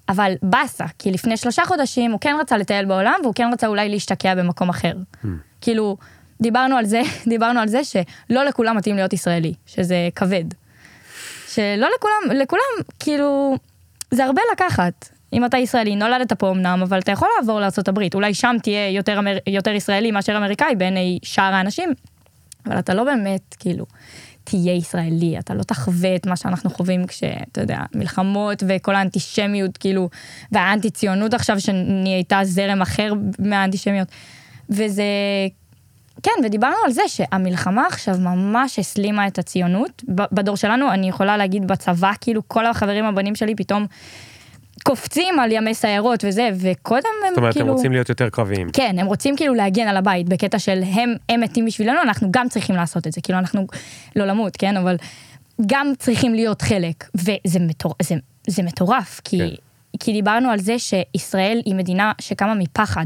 אבל באסה, כי לפני שלושה חודשים הוא כן רצה לטייל בעולם, והוא כן רצה אולי להשתקע במקום אחר. Hmm. כאילו, דיברנו על זה, <laughs> דיברנו על זה שלא לכולם מתאים להיות ישראלי, שזה כבד. שלא לכולם, לכולם, כאילו, זה הרבה לקחת. אם אתה ישראלי, נולדת פה אמנם, אבל אתה יכול לעבור לארה"ב, אולי שם תהיה יותר, אמר, יותר ישראלי מאשר אמריקאי בעיני שאר האנשים, אבל אתה לא באמת, כאילו, תהיה ישראלי, אתה לא תחווה את מה שאנחנו חווים כשאתה יודע, מלחמות וכל האנטישמיות, כאילו, והאנטי ציונות עכשיו שנהייתה זרם אחר מהאנטישמיות. וזה, כן, ודיברנו על זה שהמלחמה עכשיו ממש הסלימה את הציונות. בדור שלנו, אני יכולה להגיד בצבא, כאילו, כל החברים הבנים שלי פתאום קופצים על ימי סיירות וזה, וקודם הם כאילו... זאת אומרת, כאילו... הם רוצים להיות יותר קרביים. כן, הם רוצים כאילו להגן על הבית, בקטע של הם, הם מתים בשבילנו, אנחנו גם צריכים לעשות את זה, כאילו אנחנו, לא למות, כן, אבל גם צריכים להיות חלק, וזה מטור, זה, זה מטורף, כי, כן. כי דיברנו על זה שישראל היא מדינה שקמה מפחד.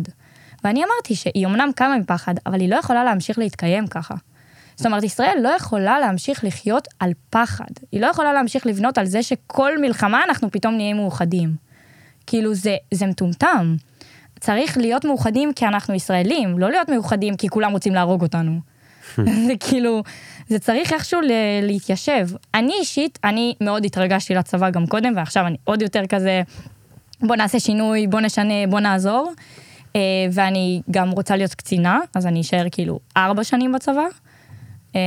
ואני אמרתי שהיא אמנם קמה מפחד, אבל היא לא יכולה להמשיך להתקיים ככה. זאת אומרת, ישראל לא יכולה להמשיך לחיות על פחד. היא לא יכולה להמשיך לבנות על זה שכל מלחמה אנחנו פתאום נהיה מאוחדים. כאילו, זה, זה מטומטם. צריך להיות מאוחדים כי אנחנו ישראלים, לא להיות מאוחדים כי כולם רוצים להרוג אותנו. <laughs> זה כאילו, זה צריך איכשהו להתיישב. אני אישית, אני מאוד התרגשתי לצבא גם קודם, ועכשיו אני עוד יותר כזה, בוא נעשה שינוי, בוא נשנה, בוא נעזור. אה, ואני גם רוצה להיות קצינה, אז אני אשאר כאילו ארבע שנים בצבא. אה,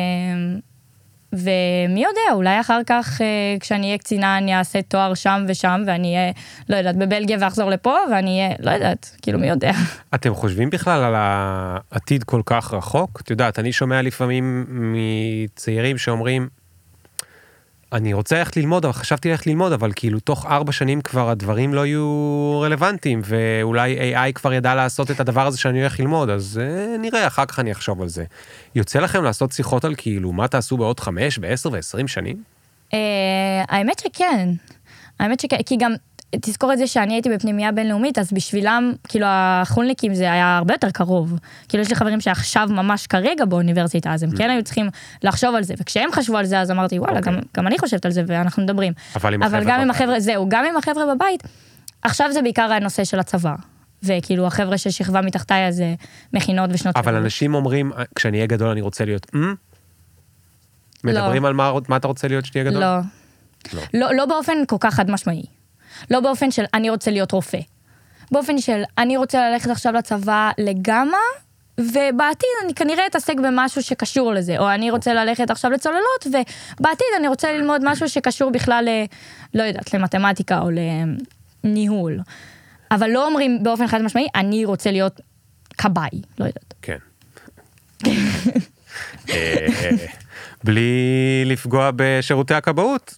ומי יודע, אולי אחר כך, אה, כשאני אהיה קצינה, אני אעשה תואר שם ושם, ואני אהיה, לא יודעת, בבלגיה ואחזור לפה, ואני אהיה, לא יודעת, כאילו, מי יודע. אתם חושבים בכלל על העתיד כל כך רחוק? את יודעת, אני שומע לפעמים מצעירים שאומרים, אני רוצה ללכת ללמוד, אבל חשבתי ללכת ללמוד, אבל כאילו תוך ארבע שנים כבר הדברים לא יהיו רלוונטיים, ואולי AI כבר ידע לעשות את הדבר הזה שאני הולך ללמוד, אז uh, נראה, אחר כך אני אחשוב על זה. יוצא לכם לעשות שיחות על כאילו, מה תעשו בעוד חמש, בעשר ועשרים שנים? Uh, האמת שכן. האמת שכן, כי גם תזכור את זה שאני הייתי בפנימייה בינלאומית, אז בשבילם, כאילו החולניקים זה היה הרבה יותר קרוב. כאילו יש לי חברים שעכשיו ממש כרגע באוניברסיטה, אז הם mm. כן היו צריכים לחשוב על זה, וכשהם חשבו על זה, אז אמרתי, וואלה, okay. גם, גם אני חושבת על זה ואנחנו מדברים. אבל עם אבל גם עם החבר'ה, זהו, גם עם החבר'ה בבית, עכשיו זה בעיקר הנושא של הצבא. וכאילו החבר'ה של שכבה מתחתיי, אז מכינות ושנות... אבל אנשים אומרים, כשאני אהיה גדול אני רוצה להיות, mm? מדברים לא. על מה, מה אתה רוצה להיות כשתהיה גדול? לא. לא. לא, לא באופן כל כך חד משמעי. לא באופן של אני רוצה להיות רופא. באופן של אני רוצה ללכת עכשיו לצבא לגמא, ובעתיד אני כנראה אתעסק במשהו שקשור לזה, או אני רוצה ללכת עכשיו לצוללות, ובעתיד אני רוצה ללמוד משהו שקשור בכלל ל... לא יודעת, למתמטיקה או לניהול. אבל לא אומרים באופן חד משמעי, אני רוצה להיות כבאי, לא יודעת. כן. <laughs> אה, בלי לפגוע בשירותי הכבאות.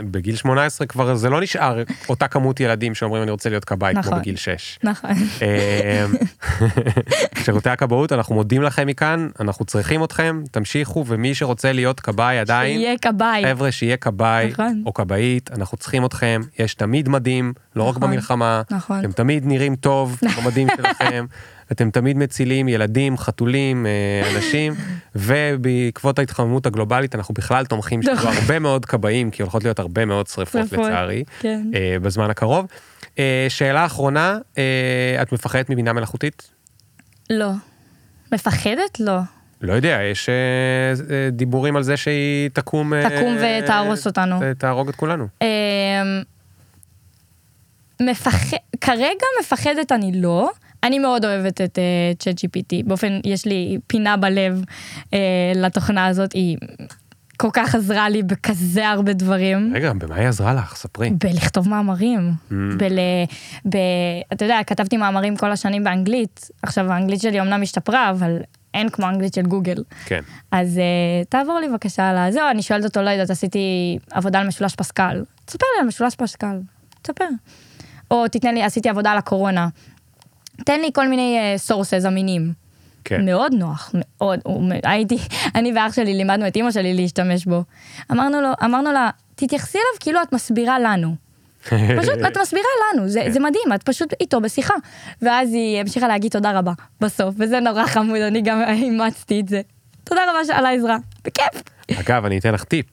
בגיל 18 כבר זה לא נשאר אותה כמות ילדים שאומרים אני רוצה להיות כבאי נכון, כמו בגיל 6. נכון. אמ, <laughs> שירותי הכבאות אנחנו מודים לכם מכאן אנחנו צריכים אתכם תמשיכו ומי שרוצה להיות כבאי עדיין שיהיה כבאי חבר'ה שיהיה כבאי נכון. או כבאית אנחנו צריכים אתכם יש תמיד מדים לא נכון, רק במלחמה נכון. אתם תמיד נראים טוב <laughs> במדים שלכם. אתם תמיד מצילים ילדים, חתולים, אה, אנשים, <laughs> ובעקבות ההתחממות הגלובלית אנחנו בכלל תומכים שיהיו נכון. הרבה מאוד כבאים, כי הולכות להיות הרבה מאוד שריפות לצערי, כן. אה, בזמן הקרוב. אה, שאלה אחרונה, את מפחדת מבינה מלאכותית? לא. מפחדת? לא. לא יודע, יש דיבורים על זה שהיא תקום... תקום ותהרוס אותנו. ותהרוג את כולנו. מפח... כרגע מפחדת אני לא. אני מאוד אוהבת את צ'אט uh, GPT, באופן, יש לי פינה בלב uh, לתוכנה הזאת, היא כל כך עזרה לי בכזה הרבה דברים. רגע, במה היא עזרה לך? ספרי. בלכתוב מאמרים. Mm. בל... ב... אתה יודע, כתבתי מאמרים כל השנים באנגלית, עכשיו האנגלית שלי אמנם השתפרה, אבל אין כמו אנגלית של גוגל. כן. אז uh, תעבור לי בבקשה על הזהו, אני שואלת אותו, לא יודעת, עשיתי עבודה על משולש פסקל. תספר לי על משולש פסקל, תספר. או תתן לי, עשיתי עבודה על הקורונה. תן לי כל מיני סורסס uh, אמינים. כן. מאוד נוח, מאוד, הוא, הייתי, <laughs> אני ואח שלי לימדנו את אימא שלי להשתמש בו. אמרנו לו, אמרנו לה, תתייחסי אליו כאילו את מסבירה לנו. <laughs> פשוט את מסבירה לנו, זה, זה מדהים, את פשוט איתו בשיחה. ואז היא המשיכה להגיד תודה רבה בסוף, וזה נורא חמוד, אני גם <laughs> אימצתי את זה. תודה רבה על העזרה, בכיף. אגב, אני אתן לך טיפ.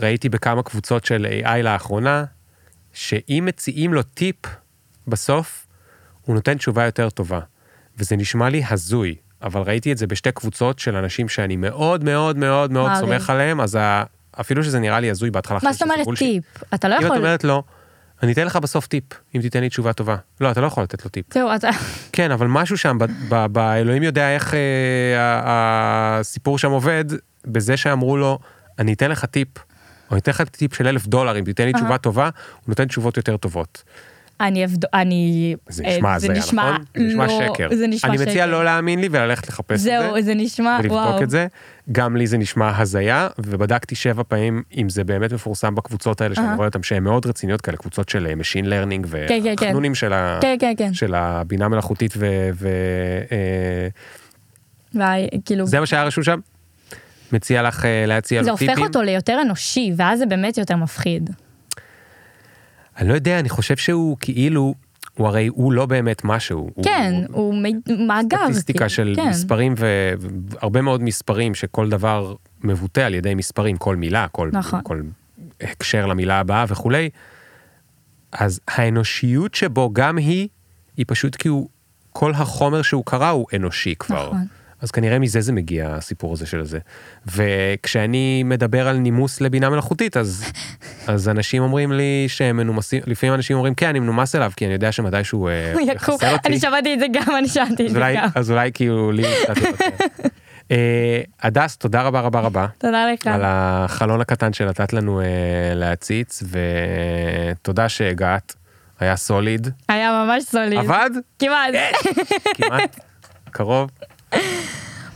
ראיתי בכמה קבוצות של AI לאחרונה, שאם מציעים לו טיפ בסוף, הוא נותן תשובה יותר טובה. וזה נשמע לי הזוי, אבל ראיתי את זה בשתי קבוצות של אנשים שאני מאוד מאוד מאוד מאוד סומך עליהם, אז אפילו שזה נראה לי הזוי בהתחלה. מה זאת אומרת טיפ? אתה לא יכול... אם את אומרת לא, אני אתן לך בסוף טיפ, אם תיתן לי תשובה טובה. לא, אתה לא יכול לתת לו טיפ. זהו, אתה... כן, אבל משהו שם, באלוהים יודע איך אה, הסיפור שם עובד, בזה שאמרו לו, אני אתן לך טיפ, או אני אתן לך טיפ של אלף דולר, אם תיתן לי תשובה טובה, הוא נותן תשובות יותר טובות. אני אבדוק, אני... זה נשמע הזיה, נכון? זה נשמע לא, שקר. זה נשמע אני שקר. מציע לא להאמין לי וללכת לחפש זהו, את זה. זהו, זה נשמע, ולבדוק וואו. את זה. גם לי זה נשמע הזיה, ובדקתי שבע פעמים אם זה באמת מפורסם בקבוצות האלה, שאני רואה אותם שהן מאוד רציניות כאלה, קבוצות של Machine Learning, כן, כן, כן. והחנונים של, ה... כן, כן, כן. של הבינה מלאכותית, ו... ו... אה, כאילו... זה מה שהיה רשום שם? מציע לך אה, להציע זה לו טיפים? הופך אותו ליותר אנושי, ואז זה באמת יותר מפחיד. אני לא יודע, אני חושב שהוא כאילו, הוא הרי, הוא לא באמת משהו. כן, הוא, הוא מ- מאגר. סטטיסטיקה כאילו, של כן. מספרים והרבה מאוד מספרים שכל דבר מבוטא על ידי מספרים, כל מילה, כל, נכון. כל הקשר למילה הבאה וכולי. אז האנושיות שבו גם היא, היא פשוט כי הוא, כל החומר שהוא קרא הוא אנושי כבר. נכון. אז כנראה מזה זה מגיע הסיפור הזה של זה. וכשאני מדבר על נימוס לבינה מלאכותית, אז, <laughs> אז אנשים אומרים לי שהם מנומסים, לפעמים אנשים אומרים, כן, אני מנומס אליו, כי אני יודע שמתישהו אה. <laughs> יחסל אותי. אני שמעתי את זה גם, אני שמעתי את זה אולי, גם. אז אולי כאילו לי קצת יותר. <laughs> אה, הדס, תודה רבה רבה רבה תודה לך. על החלון הקטן שנתת לנו אה, להציץ, ותודה שהגעת, היה סוליד. היה ממש סוליד. עבד? כמעט. כמעט. קרוב.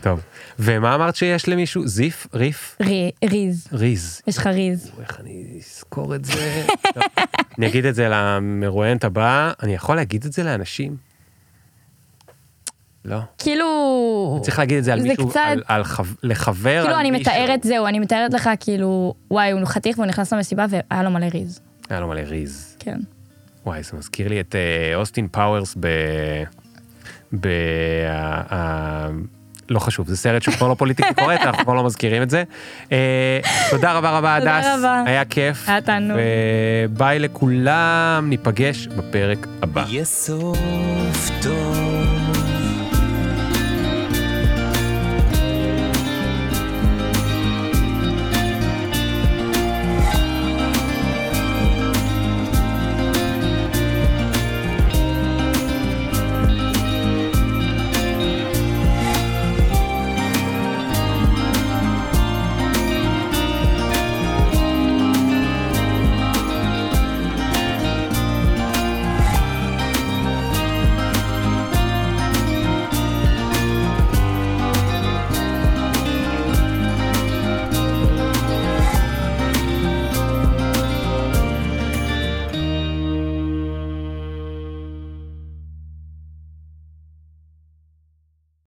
טוב. ומה אמרת שיש למישהו? זיף? ריף? רי- ריז. ריז. יש לך ריז. איך אני אזכור את זה? אני אגיד את זה למרואיינת הבאה, אני יכול להגיד את זה לאנשים? לא. כאילו... צריך להגיד את זה על זה מישהו, קצת- על, על חב, לחבר כאילו על אני מישהו. מתארת, זהו, אני מתארת לך כאילו, וואי, הוא חתיך והוא נכנס למסיבה והיה לו מלא ריז. היה לו מלא rizz. כן. וואי, זה מזכיר לי את אה, אוסטין פאוורס ב... ב... לא חשוב, זה סרט שהוא כבר לא politically correct, אנחנו כבר לא מזכירים את זה. אה, תודה רבה רבה, תודה הדס. רבה. היה כיף. היה תענוג. וביי לכולם, ניפגש בפרק הבא. יהיה סוף טוב.